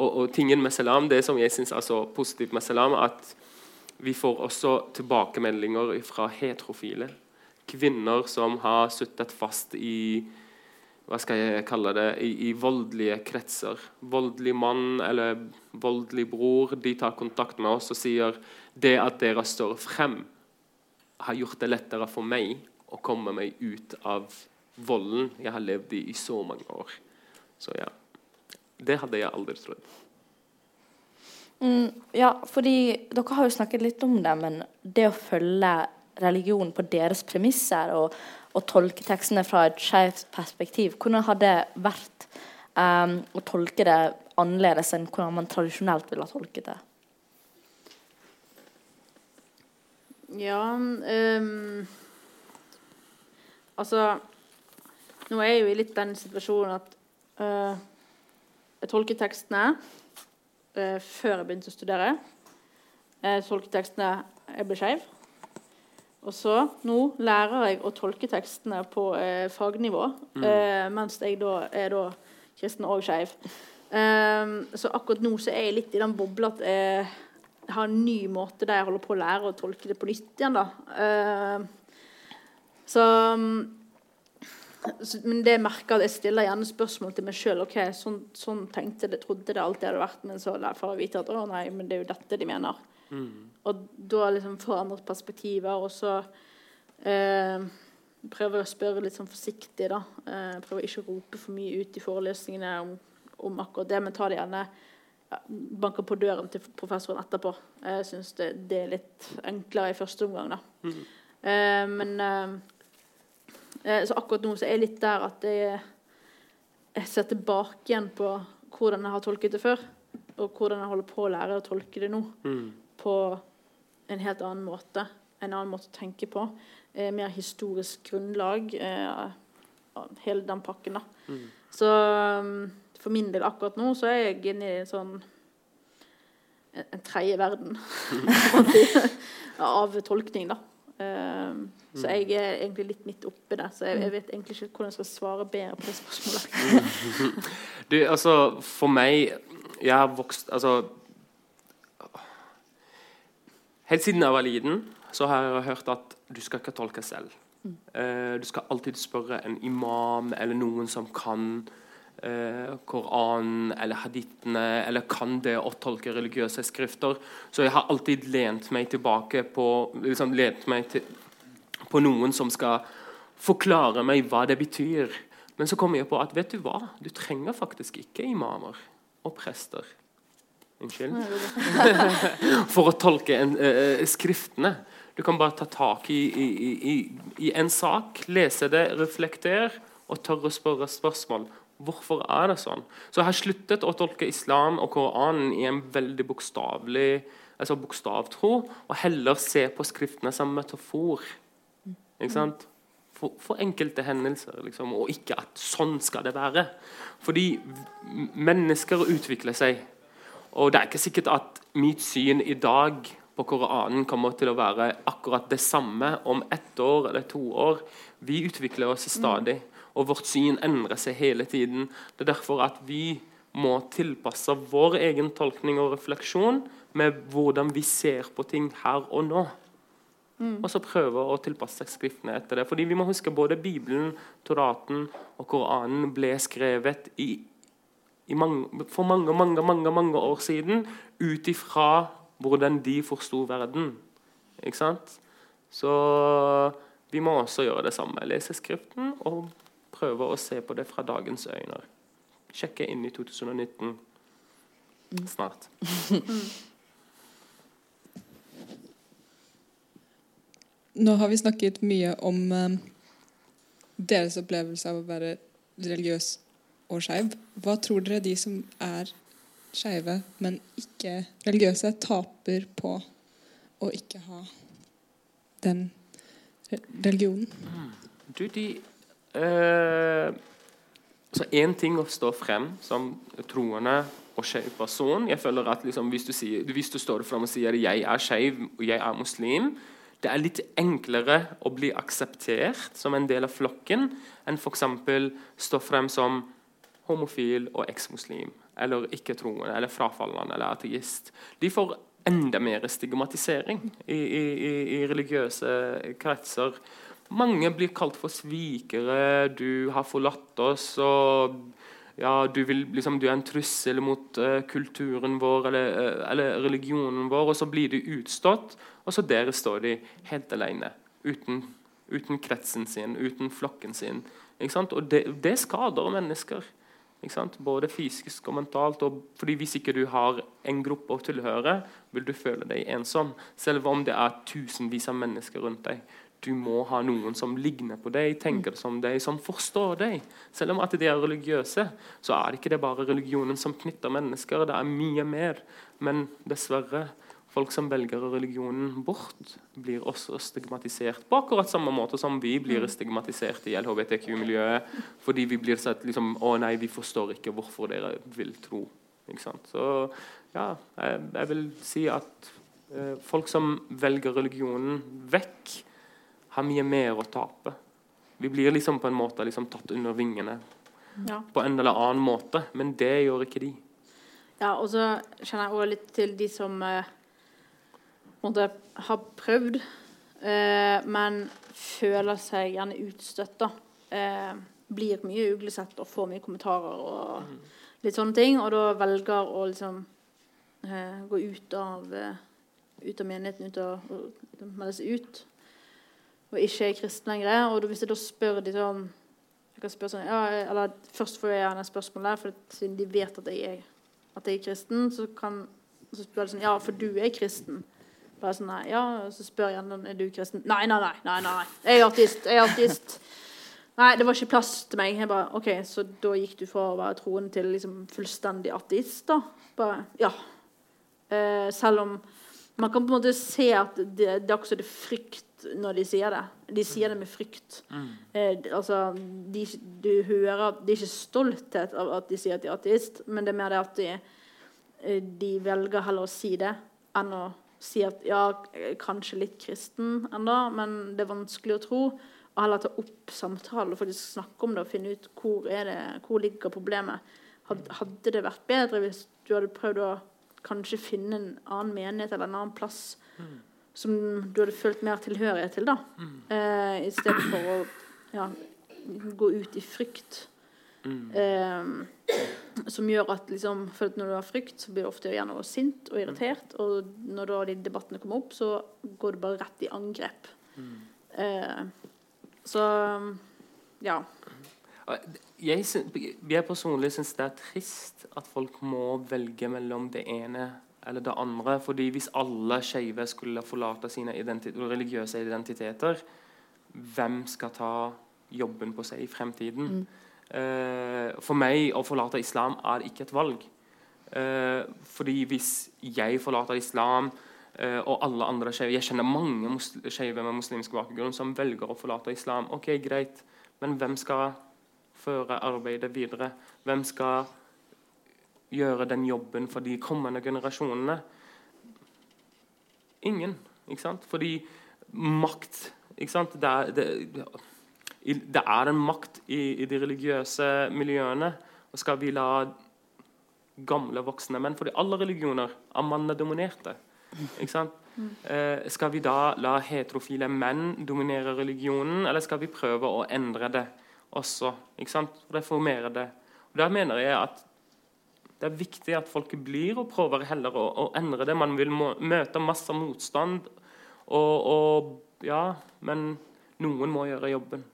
Og, og, tingen med Salam, det som jeg syns er så positivt med Salam, at vi får også tilbakemeldinger fra heterofile. Kvinner som har sittet fast i hva skal jeg kalle det, i, i, voldelige kretser. Voldelig mann eller voldelig bror. De tar kontakt med oss og sier det at dere står frem, har gjort det lettere for meg å komme meg ut av volden jeg har levd i i så mange år. Så ja. Det hadde jeg aldri trodd. Mm, ja, fordi dere har jo snakket litt om det, men det å følge religion på deres premisser og, og tolke tekstene fra et skjevt perspektiv, hvordan har det vært um, å tolke det annerledes enn hvordan man tradisjonelt ville ha tolket det? Ja um, Altså Nå er jeg jo i litt den situasjonen at uh, jeg tolket tekstene eh, før jeg begynte å studere. Jeg tolket tekstene jeg ble skeiv. Og så nå lærer jeg å tolke tekstene på eh, fagnivå, mm. eh, mens jeg da er da kristen og skeiv. Um, så akkurat nå så er jeg litt i den bobla at jeg har en ny måte der jeg holder på å lære å tolke det på nytt igjen. da. Uh, så um, men det merker at jeg stiller gjerne spørsmål til meg sjøl. Okay, sånn, sånn, tenkte det, trodde det alltid hadde vært, men så får jeg vite at å nei, men det er jo dette de mener. Mm. Og da liksom forandret perspektiver, og så eh, prøver jeg å spørre litt sånn forsiktig, da. Eh, prøver ikke å rope for mye ut i forelesningene om, om akkurat det, men ta det gjerne banker på døren til professoren etterpå. Jeg syns det, det, er litt enklere i første omgang, da. Mm. Eh, men Eh, så akkurat nå så er jeg litt der at jeg, jeg ser tilbake igjen på hvordan jeg har tolket det før, og hvordan jeg holder på å lære å tolke det nå. Mm. På en helt annen måte. En annen måte å tenke på. Eh, mer historisk grunnlag. Eh, hele den pakken, da. Mm. Så um, for min del akkurat nå så er jeg inne i en sånn en, en tredje verden av tolkning, da. Um, så jeg er egentlig litt midt oppi det. Så jeg, jeg, vet egentlig ikke hvordan jeg skal svare bedre på det spørsmålet. du, altså, for meg Jeg har vokst Altså Helt siden jeg var liten, så har jeg hørt at du skal ikke tolke selv. Mm. Uh, du skal alltid spørre en imam eller noen som kan eh, Koranen eller hadithene eller kan det å tolke religiøse skrifter. Så jeg har alltid lent meg tilbake på liksom lent meg til, på noen som skal forklare meg hva det betyr. Men så kommer jeg på at vet du hva? Du trenger faktisk ikke imamer og prester. Unnskyld. For å tolke en, eh, skriftene. Du kan bare ta tak i, i, i, i en sak, lese det, reflektere og tørre å spørre spørsmål. Hvorfor er det sånn? Så jeg har sluttet å tolke islam og Koranen i en veldig bokstavelig altså bokstavtro, og heller se på skriftene som metafor. Ikke sant? For, for enkelte hendelser, liksom, og ikke at sånn skal det være. Fordi mennesker utvikler seg. Og det er ikke sikkert at mitt syn i dag på Koranen kommer til å være akkurat det samme om ett år eller to år. Vi utvikler oss stadig og vårt syn endrer seg hele tiden. Det er derfor at vi må tilpasse vår egen tolkning og refleksjon med hvordan vi ser på ting her og nå. Mm. Og så prøve å tilpasse skriftene etter det. Fordi vi må huske både Bibelen, Toraten og Koranen ble skrevet i, i mange, for mange, mange, mange, mange år siden ut ifra hvordan de forsto verden. Ikke sant? Så vi må også gjøre det samme. Lese Skriften og prøve å se på det fra dagens øyne. Sjekke inn i 2019 snart. Nå har vi snakket mye om uh, deres opplevelse av å være religiøs og skeiv. Hva tror dere de som er skeive, men ikke religiøse, taper på å ikke ha den religionen? Du, de eh, Så én ting å stå frem som troende og skeiv person. Jeg føler at liksom, hvis, du sier, hvis, du står frem og sier 'jeg er skeiv og jeg er muslim', det er litt enklere å bli akseptert som en del av flokken enn f.eks. stå frem som homofil og eksmuslim eller ikke-troende eller frafallende eller ateist. De får enda mer stigmatisering i, i, i religiøse kretser. Mange blir kalt for svikere. 'Du har forlatt oss', og ja, du, vil, liksom, du, er en trussel mot uh, kulturen vår eller, uh, eller, religionen vår, og så blir de utstått, og så der står de helt alene. Uten, uten kretsen sin, uten flokken sin. Og det, det, skader mennesker. Både fysisk og mentalt. Og fordi Hvis ikke du har en gruppe å tilhøre, vil du føle deg ensom. Selv om det er tusenvis av mennesker rundt deg du må ha noen som ligner på deg, tenker som deg, som forstår deg. Selv om at de er religiøse, så er det ikke det bare religionen som knytter mennesker. Det er mye mer. Men dessverre, folk som velger religionen bort, blir også stigmatisert på akkurat samme måte som vi blir stigmatisert i LHBTQ-miljøet. Fordi vi blir sett liksom Å nei, vi forstår ikke hvorfor dere vil tro. Så ja, jeg, jeg, vil si at eh, folk som velger religionen vekk har mye mer å tape. Vi blir liksom på en måte liksom tatt under vingene ja. på en eller annen måte, men det gjør ikke de. Ja, og så kjenner jeg også litt til de som eh, måtte, har prøvd, eh, men føler seg gjerne utstøtt. Eh, blir mye uglesett og får mye kommentarer og mm. litt sånne ting, og da velger å liksom eh, gå ut av, eh, ut av menigheten, ut av, melde seg ut og ikke er kristen lenger. Og hvis jeg da spør de sånn jeg kan spørre sånn, ja, eller Først får jeg gjerne spørsmål der, for siden de vet at jeg er, at jeg er kristen, så, kan, så spør de sånn Ja, for du er kristen. Bare sånn, nei, ja, Så spør jeg gjerne er du kristen. Nei, nei, nei. nei, nei. Jeg er artist. Jeg er artist. Nei, det var ikke plass til meg. Jeg bare, ok, Så da gikk du fra å være troende til liksom fullstendig ateist? da? Bare, ja. Eh, selv om man kan på en måte se at det, det er også det frykt når de sier det. De sier det med frykt. Mm. Eh, altså, de, du hører Det er ikke stolthet av at de sier at de er ateist, men det er mer det at de, eh, de velger heller å si det enn å si at ja, kanskje litt kristen ennå, men det er vanskelig å tro. Og heller ta opp samtalen og faktisk snakke om det og finne ut hvor, er det, hvor ligger problemet. Hadde det vært bedre hvis du hadde prøvd å kanskje finne en annen menighet eller en annen plass mm som du hadde følt mer tilhørighet til, da. Mm. Eh, I stedet for å ja, gå ut i frykt. Mm. Eh, som gjør at liksom, for når du har frykt, så blir du ofte gjerne sint og irritert. Mm. Og når da de debattene kommer opp, så går du bare rett i angrep. Mm. Eh, så ja. Jeg, jeg personlig syns det er trist at folk må velge mellom det ene eller det andre. fordi Hvis alle skeive skulle forlate sine identi religiøse identiteter, hvem skal ta jobben på seg i fremtiden? Mm. Uh, for meg å forlate islam er ikke et valg. Uh, fordi hvis jeg forlater islam uh, og alle andre skeive Jeg kjenner mange skeive med muslimsk bakgrunn som velger å forlate islam. Ok, greit, men hvem skal føre arbeidet videre? Hvem skal gjøre den jobben for de kommende generasjonene? Ingen. ikke sant? Fordi makt ikke sant? Det, er, det, det er en makt i, i, de religiøse miljøene. Og skal vi la gamle, voksne menn Fordi alle religioner er mannedominerte. Ikke sant? Eh, skal vi da la heterofile menn dominere religionen, eller skal vi prøve å endre det også? Reformere det. Og Der mener jeg at det er viktig at folk blir og prøver heller å, å endre det. Man vil må, møte masse motstand, og, og, ja, men noen må gjøre jobben.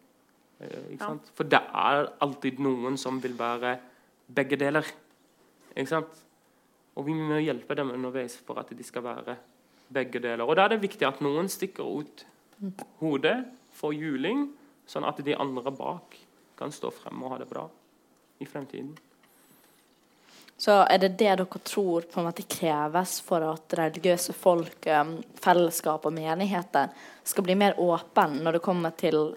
Eh, ja. For det er alltid noen som vil være begge deler. Ikke sant? Og vi må hjelpe dem underveis for at de skal være begge deler. Og Da er det viktig at noen stikker ut hodet, får juling, sånn at de andre bak kan stå frem og ha det bra i fremtiden. Så er det det dere tror på en måte kreves for at religiøse folk, um, fellesskap og menigheter skal bli mer åpne når det kommer til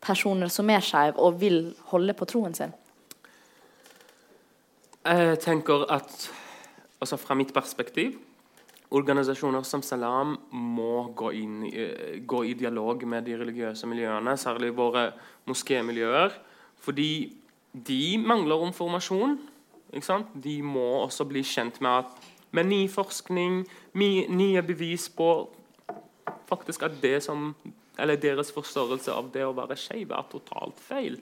personer som er skeive og vil holde på troen sin? Jeg tenker at altså fra mitt perspektiv Organisasjoner som Salam må gå, inn, gå i dialog med de religiøse miljøene, særlig våre moskémiljøer, fordi de mangler informasjon de må også bli kjent med at med ny forskning, nye bevis på faktisk at det som, eller deres forståelse av det å være skeiv er totalt feil.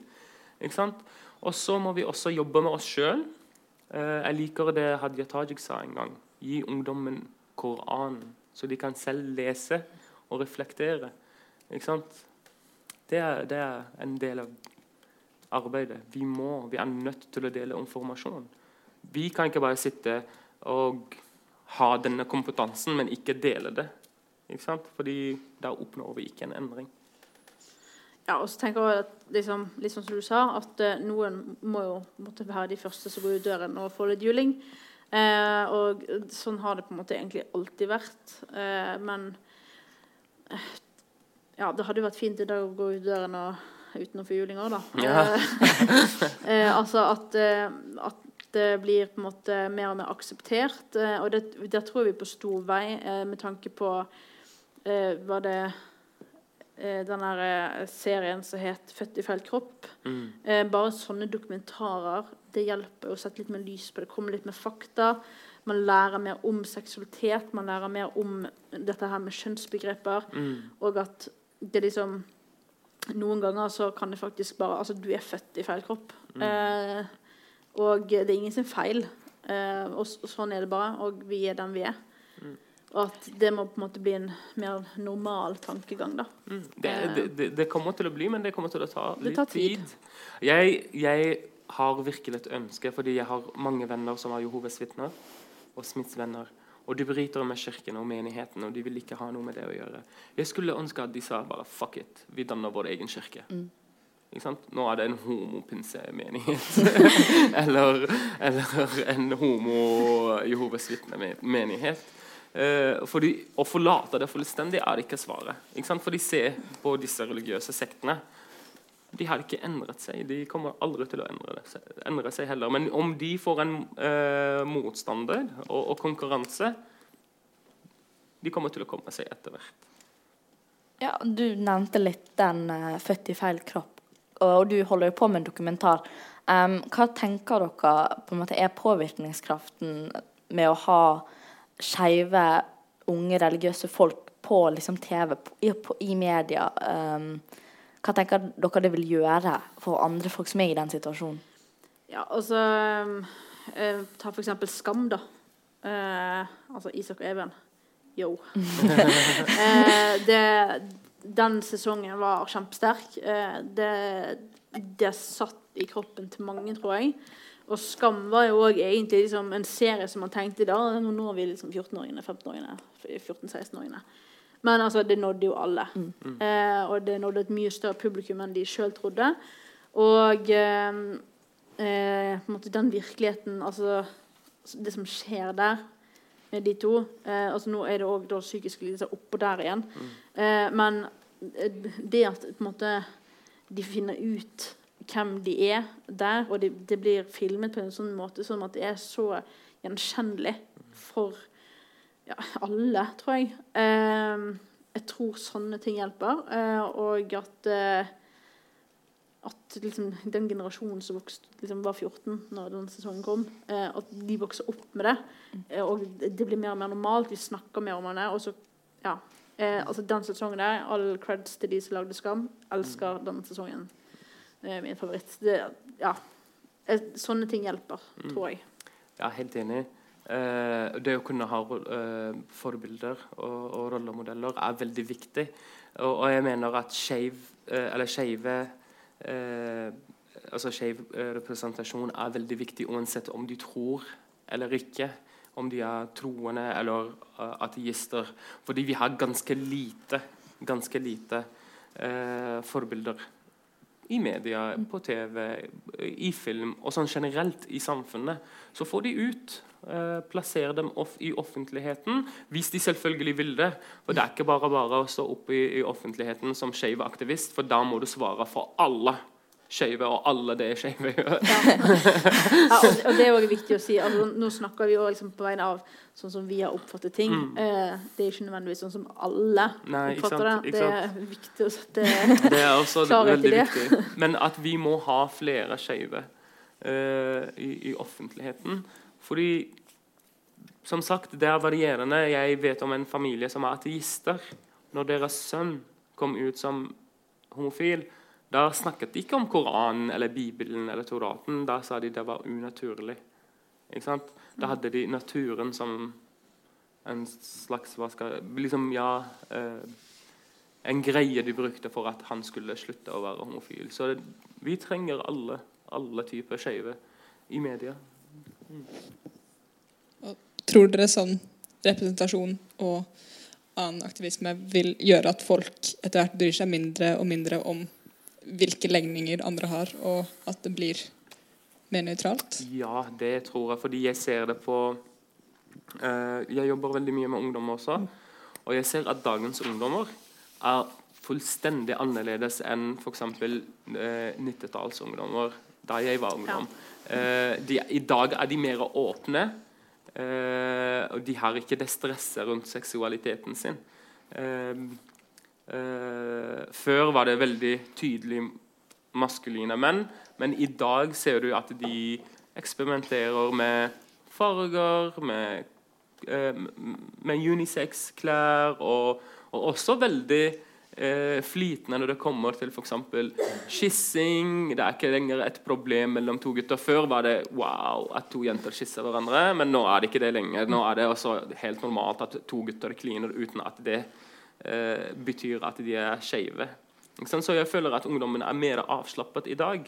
Og så må vi også jobbe med oss sjøl. Eh, jeg liker det Hadia Tajik sa en gang. Gi ungdommen Koranen, så de kan selv lese og reflektere. Det er, det er en del av arbeidet. Vi må, vi er nødt til å dele informasjon. Vi kan ikke bare sitte og ha denne kompetansen, men ikke dele det. Ikke sant? Fordi da oppnår vi ikke en endring. Ja, og så tenker jeg at liksom, litt sånn som du sa, at uh, noen må jo måtte være de første som går ut døren og får litt juling. Eh, og sånn har det på en måte egentlig alltid vært. Eh, men ja, det hadde jo vært fint i dag å gå ut døren og, uten å få juling òg, da. Ja. altså at, at det blir på en måte mer og mer akseptert. Eh, og det, der tror vi på stor vei eh, med tanke på eh, Var det den der serien som het 'Født i feil kropp'. Mm. bare sånne dokumentarer det hjelper å sette litt mer lys på det. Komme litt med fakta. Man lærer mer om seksualitet. Man lærer mer om dette her med kjønnsbegreper. Mm. Og at det liksom Noen ganger så kan det faktisk bare Altså, du er født i feil kropp. Mm. Eh, og det er ingen sin feil. Eh, og, sånn er det bare. Og vi er den vi er. Mm. Og at det må på en måte bli en mer normal tankegang, da. Mm. Det, det, det, det, kommer til å bli, men det kommer til å ta litt tid. tid. Jeg, jeg, har virkelig et ønske, fordi jeg har mange venner som har Jehovas vitner og Smiths venner. Og de bryter med kirken og menigheten, og de vil ikke ha noe med det å gjøre. Jeg skulle ønske at de sa bare 'fuck it', vi danner vår egen kirke. Mm. Nå er det en homopinsemenighet. eller, eller en homo-Jehovas vitne-menighet. Eh, fordi Å forlate det fullstendig er det ikke svaret. Ikke For de ser på disse religiøse sektene. De har ikke endret seg. De kommer aldri til å endre, det, endre seg heller. Men om de får en eh, motstander og, og, konkurranse De kommer til å komme seg etter hvert. Ja, Du nevnte litt den uh, 'født i feil kropp' og du holder jo på med en dokumentar. Um, hva tenker dere på en måte er påvirkningskraften med å ha skeive, unge religiøse folk på liksom, TV, i, på, i media? Um, hva tenker dere det vil gjøre for andre folk som er i den situasjonen? Ja, altså uh, Ta for eksempel Skam, da. Uh, altså Isak og Even. Yo. uh, det den sesongen var kjempesterk. Eh, det, det satt i kroppen til mange, tror jeg. Og Skam var jo òg egentlig liksom en serie som man tenkte da Nå når vi liksom 14-åringene, 15-åringene, 14-16-åringene. Men altså, det nådde jo alle. Mm. Eh, og det nådde et mye større publikum enn de sjøl trodde. Og eh, eh, den virkeligheten, altså det som skjer der med de to. Eh, altså Nå er det òg psykiske lidelser oppå der igjen. Mm. Eh, men eh, det at måte de finner ut hvem de er der, og det, de blir filmet på en sånn måte som at det er så gjenkjennelig for ja, alle, tror jeg. Eh, jeg tror sånne ting hjelper. Eh, og at eh, at liksom, den generasjonen som vokste, liksom, var 14 når den sesongen kom, eh, at de vokser opp med det. Eh, og det blir mer og mer normalt. Vi snakker mer om det. Og så, ja, eh, altså Den sesongen der, all creds til de som lagde Skam. Elsker den sesongen. Er min favoritt. Det, ja, eh, sånne ting hjelper, mm. tror jeg. Ja, helt enig. Eh, det å kunne ha eh, forbilder og, og, rollemodeller er veldig viktig. Og, og jeg mener at skeiv, uh, eller skeive eh, altså Skeiv eh, representasjon er veldig viktig uansett om de tror eller ikke. Om de er troende eller uh, ateister. Fordi vi har ganske lite, ganske lite eh, forbilder i media, på TV, i film og sånn generelt i samfunnet, så får de ut. Eh, plassere dem off i offentligheten, hvis de selvfølgelig vil det. For Det er ikke bare bare å stå opp i, i offentligheten som skeiv aktivist, for da må du svare for alle skeive og alle det skeive gjør. Ja. ja, og, og det er også viktig å si. Altså, nå snakker vi jo liksom på vegne av sånn som vi har oppfattet ting. Mm. Eh, det er ikke nødvendigvis sånn som alle Nei, oppfatter sant, det. Det er viktig å sette Det er også Klarhet i det. viktig. Men at vi må ha flere skeive eh, i, i offentligheten. Fordi som sagt, det er varierende. Jeg vet om en familie som er ateister. Når deres sønn kom ut som homofil, da snakket de ikke om Koranen eller Bibelen eller Toraten. Da sa de det var unaturlig. Da hadde de naturen som en slags skal, liksom, ja, eh, En greie de brukte for at han skulle slutte å være homofil. Så det, vi trenger alle, alle typer skeive i media. Tror dere sånn representasjon og annen aktivisme vil gjøre at folk etter hvert bryr seg mindre og mindre om hvilke legninger andre har, og at det blir mer nøytralt? Ja, det tror jeg, fordi jeg ser det på eh, Jeg jobber veldig mye med ungdom også, og jeg ser at dagens ungdommer er fullstendig annerledes enn f.eks. Eh, 90-tallsungdommer da jeg var ungdom. Eh, de, I dag er de mer åpne, eh, og de har ikke det stresset rundt seksualiteten sin. Eh, før var det veldig tydelig maskuline menn, men i dag ser du at de eksperimenterer med farger, med, eh, med unisex-klær, og, og også veldig eh, flytende når det kommer til f.eks. kyssing. Det er ikke lenger et problem mellom to gutter. Før var det wow at to jenter kysser hverandre, men nå er det ikke det lenger. Nå er det også helt normalt at to gutter kliner uten at det eh, betyr at de er skeive. Så jeg føler at ungdommen er mer avslappet i dag.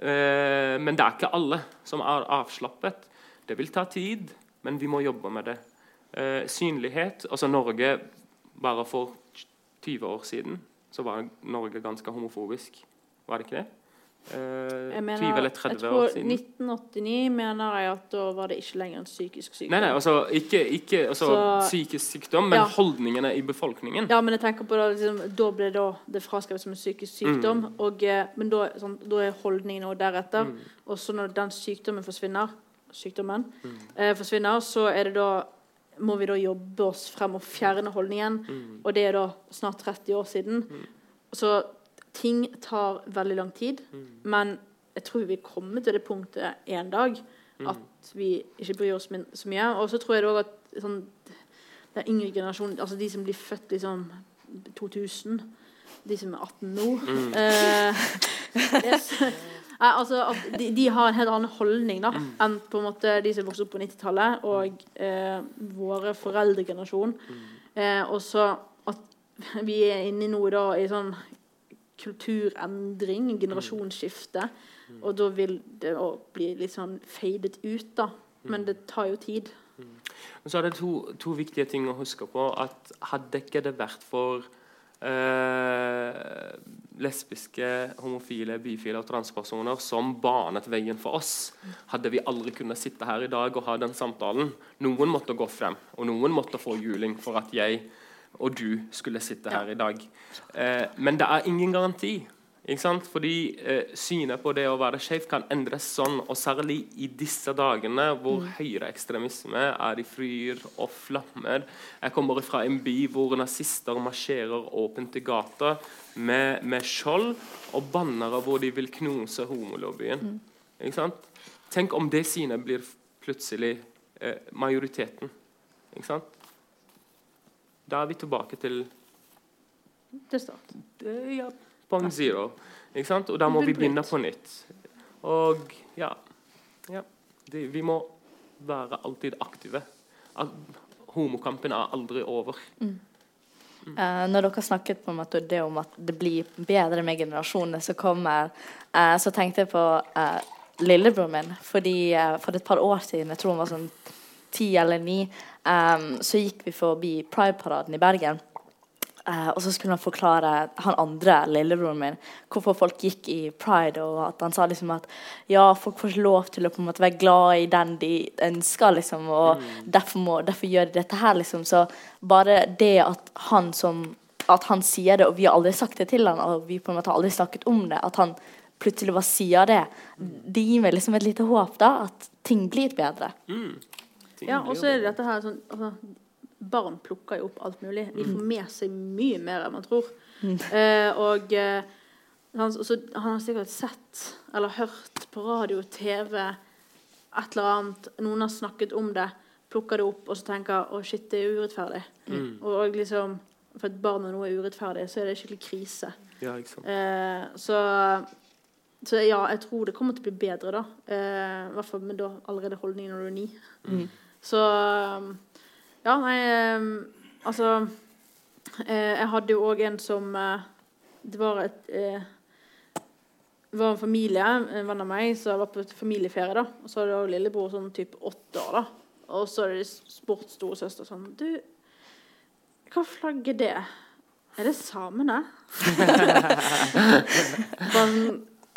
Eh, men det er ikke alle som er avslappet. Det vil ta tid, men vi må jobbe med det. Eh, synlighet altså Norge Bare for 20 år siden så var Norge ganske homofobisk. Var det ikke det? Eh, Jeg 20 eller jeg 30 tror år siden. 1989 mener jeg at da var det ikke lenger en psykisk sykdom. Nei, nei, altså ikke, ikke altså, Så- psykisk sykdom, men Ja. holdningene i befolkningen. Ja, men jeg tenker på da liksom, Da ble det, det fraskrevet som en psykisk sykdom. Mm. Og, eh, men da, sånn, da er holdningen og deretter. Og så når den sykdommen forsvinner, sykdommen Mm. eh, forsvinner, så er det da må vi da jobbe oss frem og fjerne holdningen. Mm. Og det er da snart 30 år siden. Så ting tar veldig lang tid. Mm. Men jeg tror vi kommer til det punktet en dag Mm. at vi ikke bryr oss så mye. Og så tror jeg det også at sånn, den yngre generasjonen, altså de som blir født liksom 2000, de som er 18 nå Mm. eh, yes. Nei, altså at de, de har en helt annen holdning da, Mm. enn på en måte de som vokste opp på 90-tallet og eh, våre foreldregenerasjon. Eh, og så at vi er inne nå da i sånn kulturendring, generasjonsskifte. Og da vil det òg bli litt sånn fadet ut, da. Men det tar jo tid. Så er det to, to viktige ting å huske på. at Hadde ikke det vært for eh, lesbiske, homofile, bifile og transpersoner som banet veien for oss, hadde vi aldri kunnet sitte her i dag og ha den samtalen. Noen måtte gå frem, og noen måtte få juling for at jeg og du skulle sitte her i dag. Eh, men det er ingen garanti. Ikke sant? Fordi eh, synet på det å være skeiv kan endres sånn, og særlig i disse dagene hvor høyreekstremisme er i fryr og flammer. Jeg kommer fra en by hvor nazister marsjerer åpent i gata med, med skjold og bannere hvor de vil knuse homolobbyen. Ikke sant? Tenk om det synet blir plutselig eh, majoriteten. Ikke sant? Da er vi tilbake til Til start. Ja, point zero. Ikke sant? Og da må vi begynne på nytt. Og ja, ja det, Vi må være alltid aktive. Al homokampen er aldri over. Eh, når dere snakket på en måte det om at det blir bedre med generasjonene som kommer, uh, så tenkte jeg på uh, lillebroren min. Fordi For et par år siden, jeg tror han var sånn ti eller ni, eh, så gikk vi forbi Pride-paraden i Bergen. Uh, og så skulle han forklare han andre, lillebroren min, hvorfor folk gikk i pride. Og at han sa liksom at ja, folk får ikke lov til å på en måte være glad i den de ønsker, liksom. Og mm. derfor, må, derfor gjør de dette her, liksom. Så bare det at han som at han sier det, og vi har aldri sagt det til han, og vi på en måte har aldri snakket om det, at han plutselig bare sier det, det gir meg liksom et lite håp, da, at ting blir bedre. Mm. Ja, og så er det dette her sånn altså, barn plukker jo opp alt mulig. De får med seg mye mer enn man tror. Mm. Eh, og eh, han, så, han, har sikkert sett eller hørt på radio, TV, et eller annet. Noen har snakket om det, plukker det opp og så tenker å shit, det er urettferdig. Mm. Og liksom For et barn når noe er urettferdig, så er det skikkelig krise. Ja, eh, så, så ja, jeg tror det kommer til å bli bedre, da. Eh, I hvert fall med da allerede holdningen når du er ni. Mm. Så ja, nei ehm, Altså eh, Jeg hadde jo òg en som eh, Det var et eh, det var en familie, en venn av meg, som var på familieferie. da, og Så hadde jeg lillebror sånn type åtte år. da, Og så hadde de spurt storesøster sånn Du, hva flagg er det? Er det samene? sånn,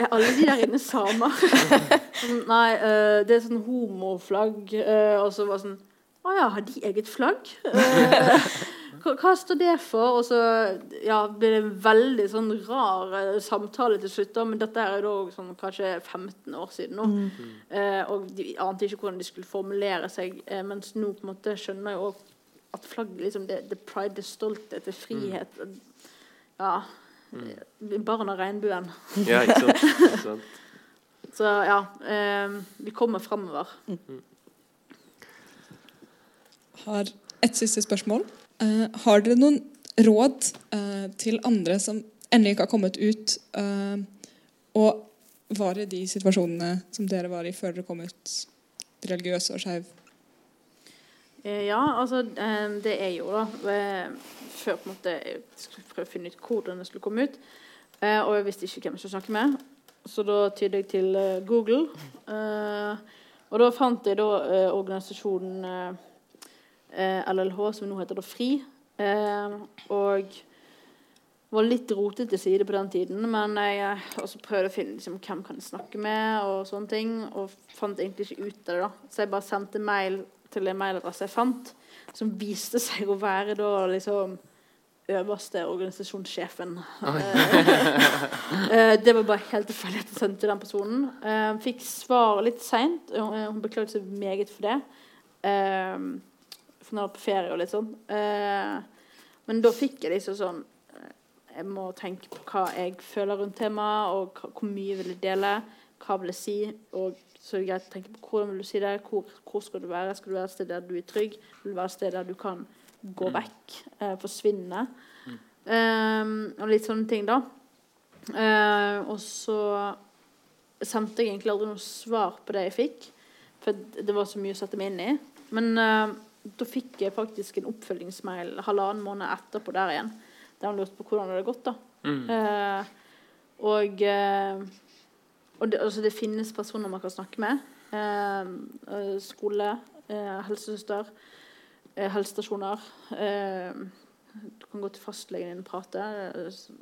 er alle de der inne samer? sånn, nei, uh, det er sånn homoflagg. Uh, og så var sånn å ja, har de eget flagg? Eh, hva, står det for? Og så ja, blir det en veldig sånn rar eh, samtale til slutt. Da. Men dette er jo sånn, kanskje 15 år siden nå. Mm. Eh, og de ante ikke hvordan de skulle formulere seg. Eh, mens nå på en måte skjønner jeg jo at flagget liksom, det, det pride, det stolthet, det frihet. Mm. Ja. Mm. Barn av regnbuen. ja, ikke sant. så ja. Eh, vi kommer framover. Mm har et siste spørsmål. Eh, har dere noen råd eh, til andre som ennå ikke har kommet ut, uh, og var i de situasjonene som dere var i før dere kom ut, religiøse og skeiv? Ja, altså det jeg gjorde da Før på en måte jeg skulle prøve å finne ut hvordan det skulle komme ut. Og jeg visste ikke hvem jeg skulle snakke med, så da tydde jeg til Google. Og da fant jeg da organisasjonen eh, LLH, som nå heter da FRI. Eh, og var litt rotete side på den tiden, men jeg eh, også prøvde å finne liksom, hvem kan jeg snakke med, og sånne ting, og fant egentlig ikke ut av det. da. Så jeg bare sendte mail til en mailadresse jeg fant, som viste seg å være da liksom øverste organisasjonssjefen. Eh, det var bare helt tilfeldig at jeg sendte den personen. Eh, fikk svar litt seint. Hun beklaget seg meget for det. Eh, for jeg var på ferie og litt sånn. Eh, men da fikk jeg liksom sånn eh, Jeg må tenke på hva jeg føler rundt temaet, og hvor mye vil jeg dele. Hva vil jeg si? Og så er det greit å tenke på hvordan vil du si det. Hvor, hvor skal du være? Skal du være et sted der du er trygg? Vil du være et sted der du kan gå mm. vekk? Eh, forsvinne? Mm. Um, og litt sånne ting, da. Uh, og så sendte jeg egentlig aldri noe svar på det jeg fikk. For det var så mye å sette meg inn i. Men uh, da fikk jeg faktisk en oppfølgingsmail halvannen måned etterpå der igjen. Der han lurte på hvordan det hadde gått. da. Mm. Uh, og, og det, altså det, finnes personer man kan snakke med. Eh, eh skole, eh, helsesøster, eh, helsestasjoner. du kan gå til fastlegen din og prate.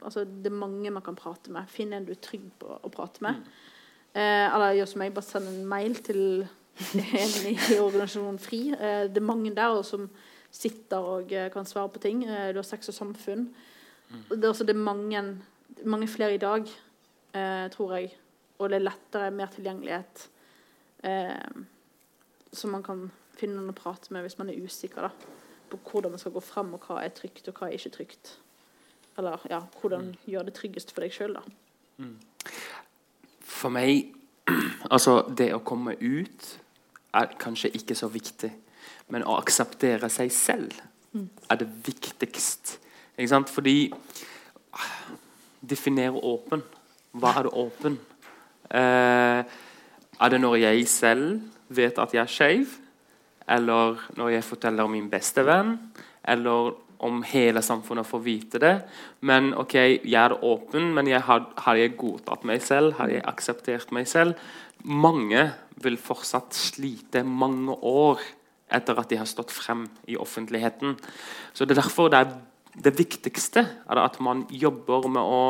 altså, det er mange man kan prate med. Finn en du er trygg på å prate med. Mm. eller gjør som jeg, bare send en mail til en i organisasjonen FRI. Eh, det er mange der som sitter og eh, kan svare på ting. Eh, du har Sex og Samfunn. Det er, også, det er mange, mange, flere i dag, tror jeg. Og det er lettere, mer tilgjengelighet. som man kan finne noen å prate med hvis man er usikker da, på hvordan man skal gå frem, og hva er trygt, og hva er ikke trygt. Eller ja, hvordan mm. gjøre det tryggest for deg sjøl, da. Mm. For meg Altså, det å komme ut er kanskje ikke så viktig. Men å akseptere seg selv er det viktigst. Ikke sant? Fordi Definere åpen. Hva er åpen? Eh, er det når jeg selv vet at jeg er skeiv? Eller når jeg forteller min beste venn? Eller om hele samfunnet får vite det? Men ok, jeg er åpen, men jeg har, har jeg godtatt meg selv? Har jeg akseptert meg selv? Mange vil fortsatt slite mange år etter at de har stått frem i offentligheten. Så Det er derfor det er det viktigste er at man jobber med å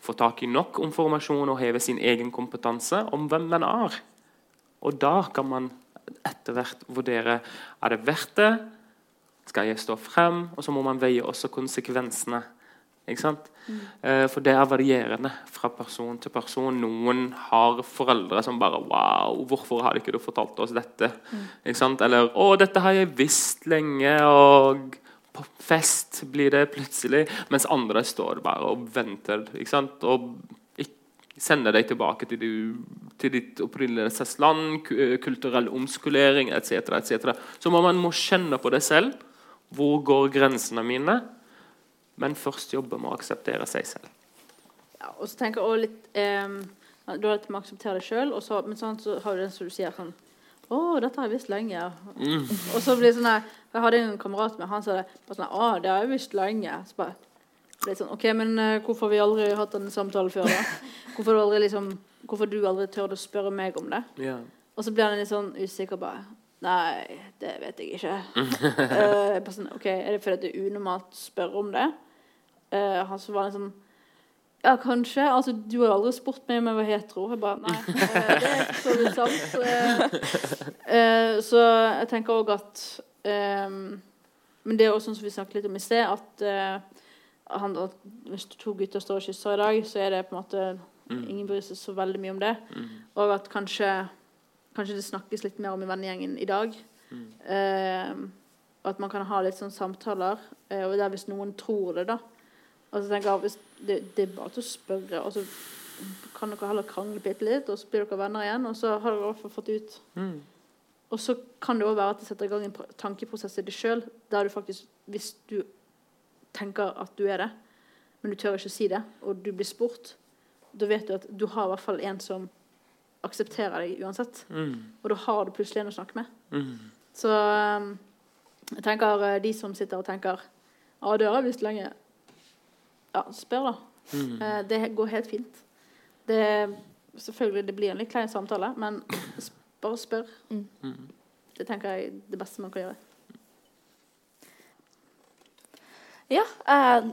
få tak i nok informasjon og heve sin egen kompetanse om hvem man er. Og da kan man etter hvert vurdere er det verdt det. Skal jeg stå frem? Og så må man veie også konsekvensene. Mm. Eh, for det er varierende fra person til person. Noen har foreldre som bare Wow, hvorfor har ikke du fortalt oss dette? Mm. Eller Å, dette har jeg visst lenge. og på fest blir det plutselig. Mens andre står bare og venter. ikke sant? Og sender deg tilbake til, du, til ditt opprinnelsesland, kulturell omskolering etc. etc. Så må man må kjenne på det selv. Hvor går grensene mine? Men først jobbe med å akseptere seg selv. Ja, og så tenker jeg også litt eh, Du har dette med å akseptere deg sjøl, men sånn, så har du det som du sier sånn å, dette har jeg visst lenge. Mm. Og så blir det sånn Jeg hadde en kamerat med han sa det sånn Å, det har jeg visst lenge. Så bare, ble sånn, ok, men uh, Hvorfor har vi aldri hatt en samtale før, da? Hvorfor du aldri, liksom, hvorfor du aldri tør å spørre meg om det? Yeah. Og så blir han litt sånn usikker. bare Nei, det vet jeg ikke. uh, sånn, ok, Er det fordi det er unormalt å spørre om det? Uh, han så var litt sånn ja, kanskje. Altså, du har aldri spurt meg om jeg var hetero. Jeg bare Nei, eh, det er ikke så sant. Eh, så jeg tenker òg at um, Men det er også sånn som vi snakket litt om i sted, at, han, at hvis to gutter står og kysser i dag, så er det på en måte mm. Ingen bryr seg så veldig mye om det. Mm. Og at kanskje, kanskje det snakkes litt mer om i vennegjengen i dag. Mm. At man kan ha litt sånn samtaler. Og der hvis noen tror det, da og så tenker jeg hvis det, det, er bare til å spørre, og så kan dere heller krangle bitte litt, og så blir dere venner igjen, og så har dere i hvert fall fått ut mm. Og så kan det òg være at det setter i gang en tankeprosess i deg sjøl, der du faktisk, hvis du tenker at du er det, men du tør ikke å si det, og du blir spurt, da vet du at du har i hvert fall en som aksepterer deg uansett. Mm. Og da har du plutselig en å snakke med. Mm. Så um, jeg tenker eh, de som sitter og tenker Ja, det har jeg visst lenge. Ja, spør, da. Mm. Eh, det går helt fint. Det, selvfølgelig det blir en litt klein samtale, men bare spør. Mm. mm. Det tenker jeg er det beste man kan gjøre. Ja, eh,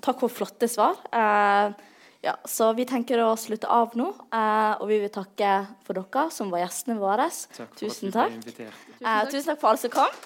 takk for flotte svar. Eh, ja, så vi tenker å slutte av nå. Eh, og vi vil takke for dere som var gjestene våre. Takk tusen takk. Eh, tusen takk for alle som kom.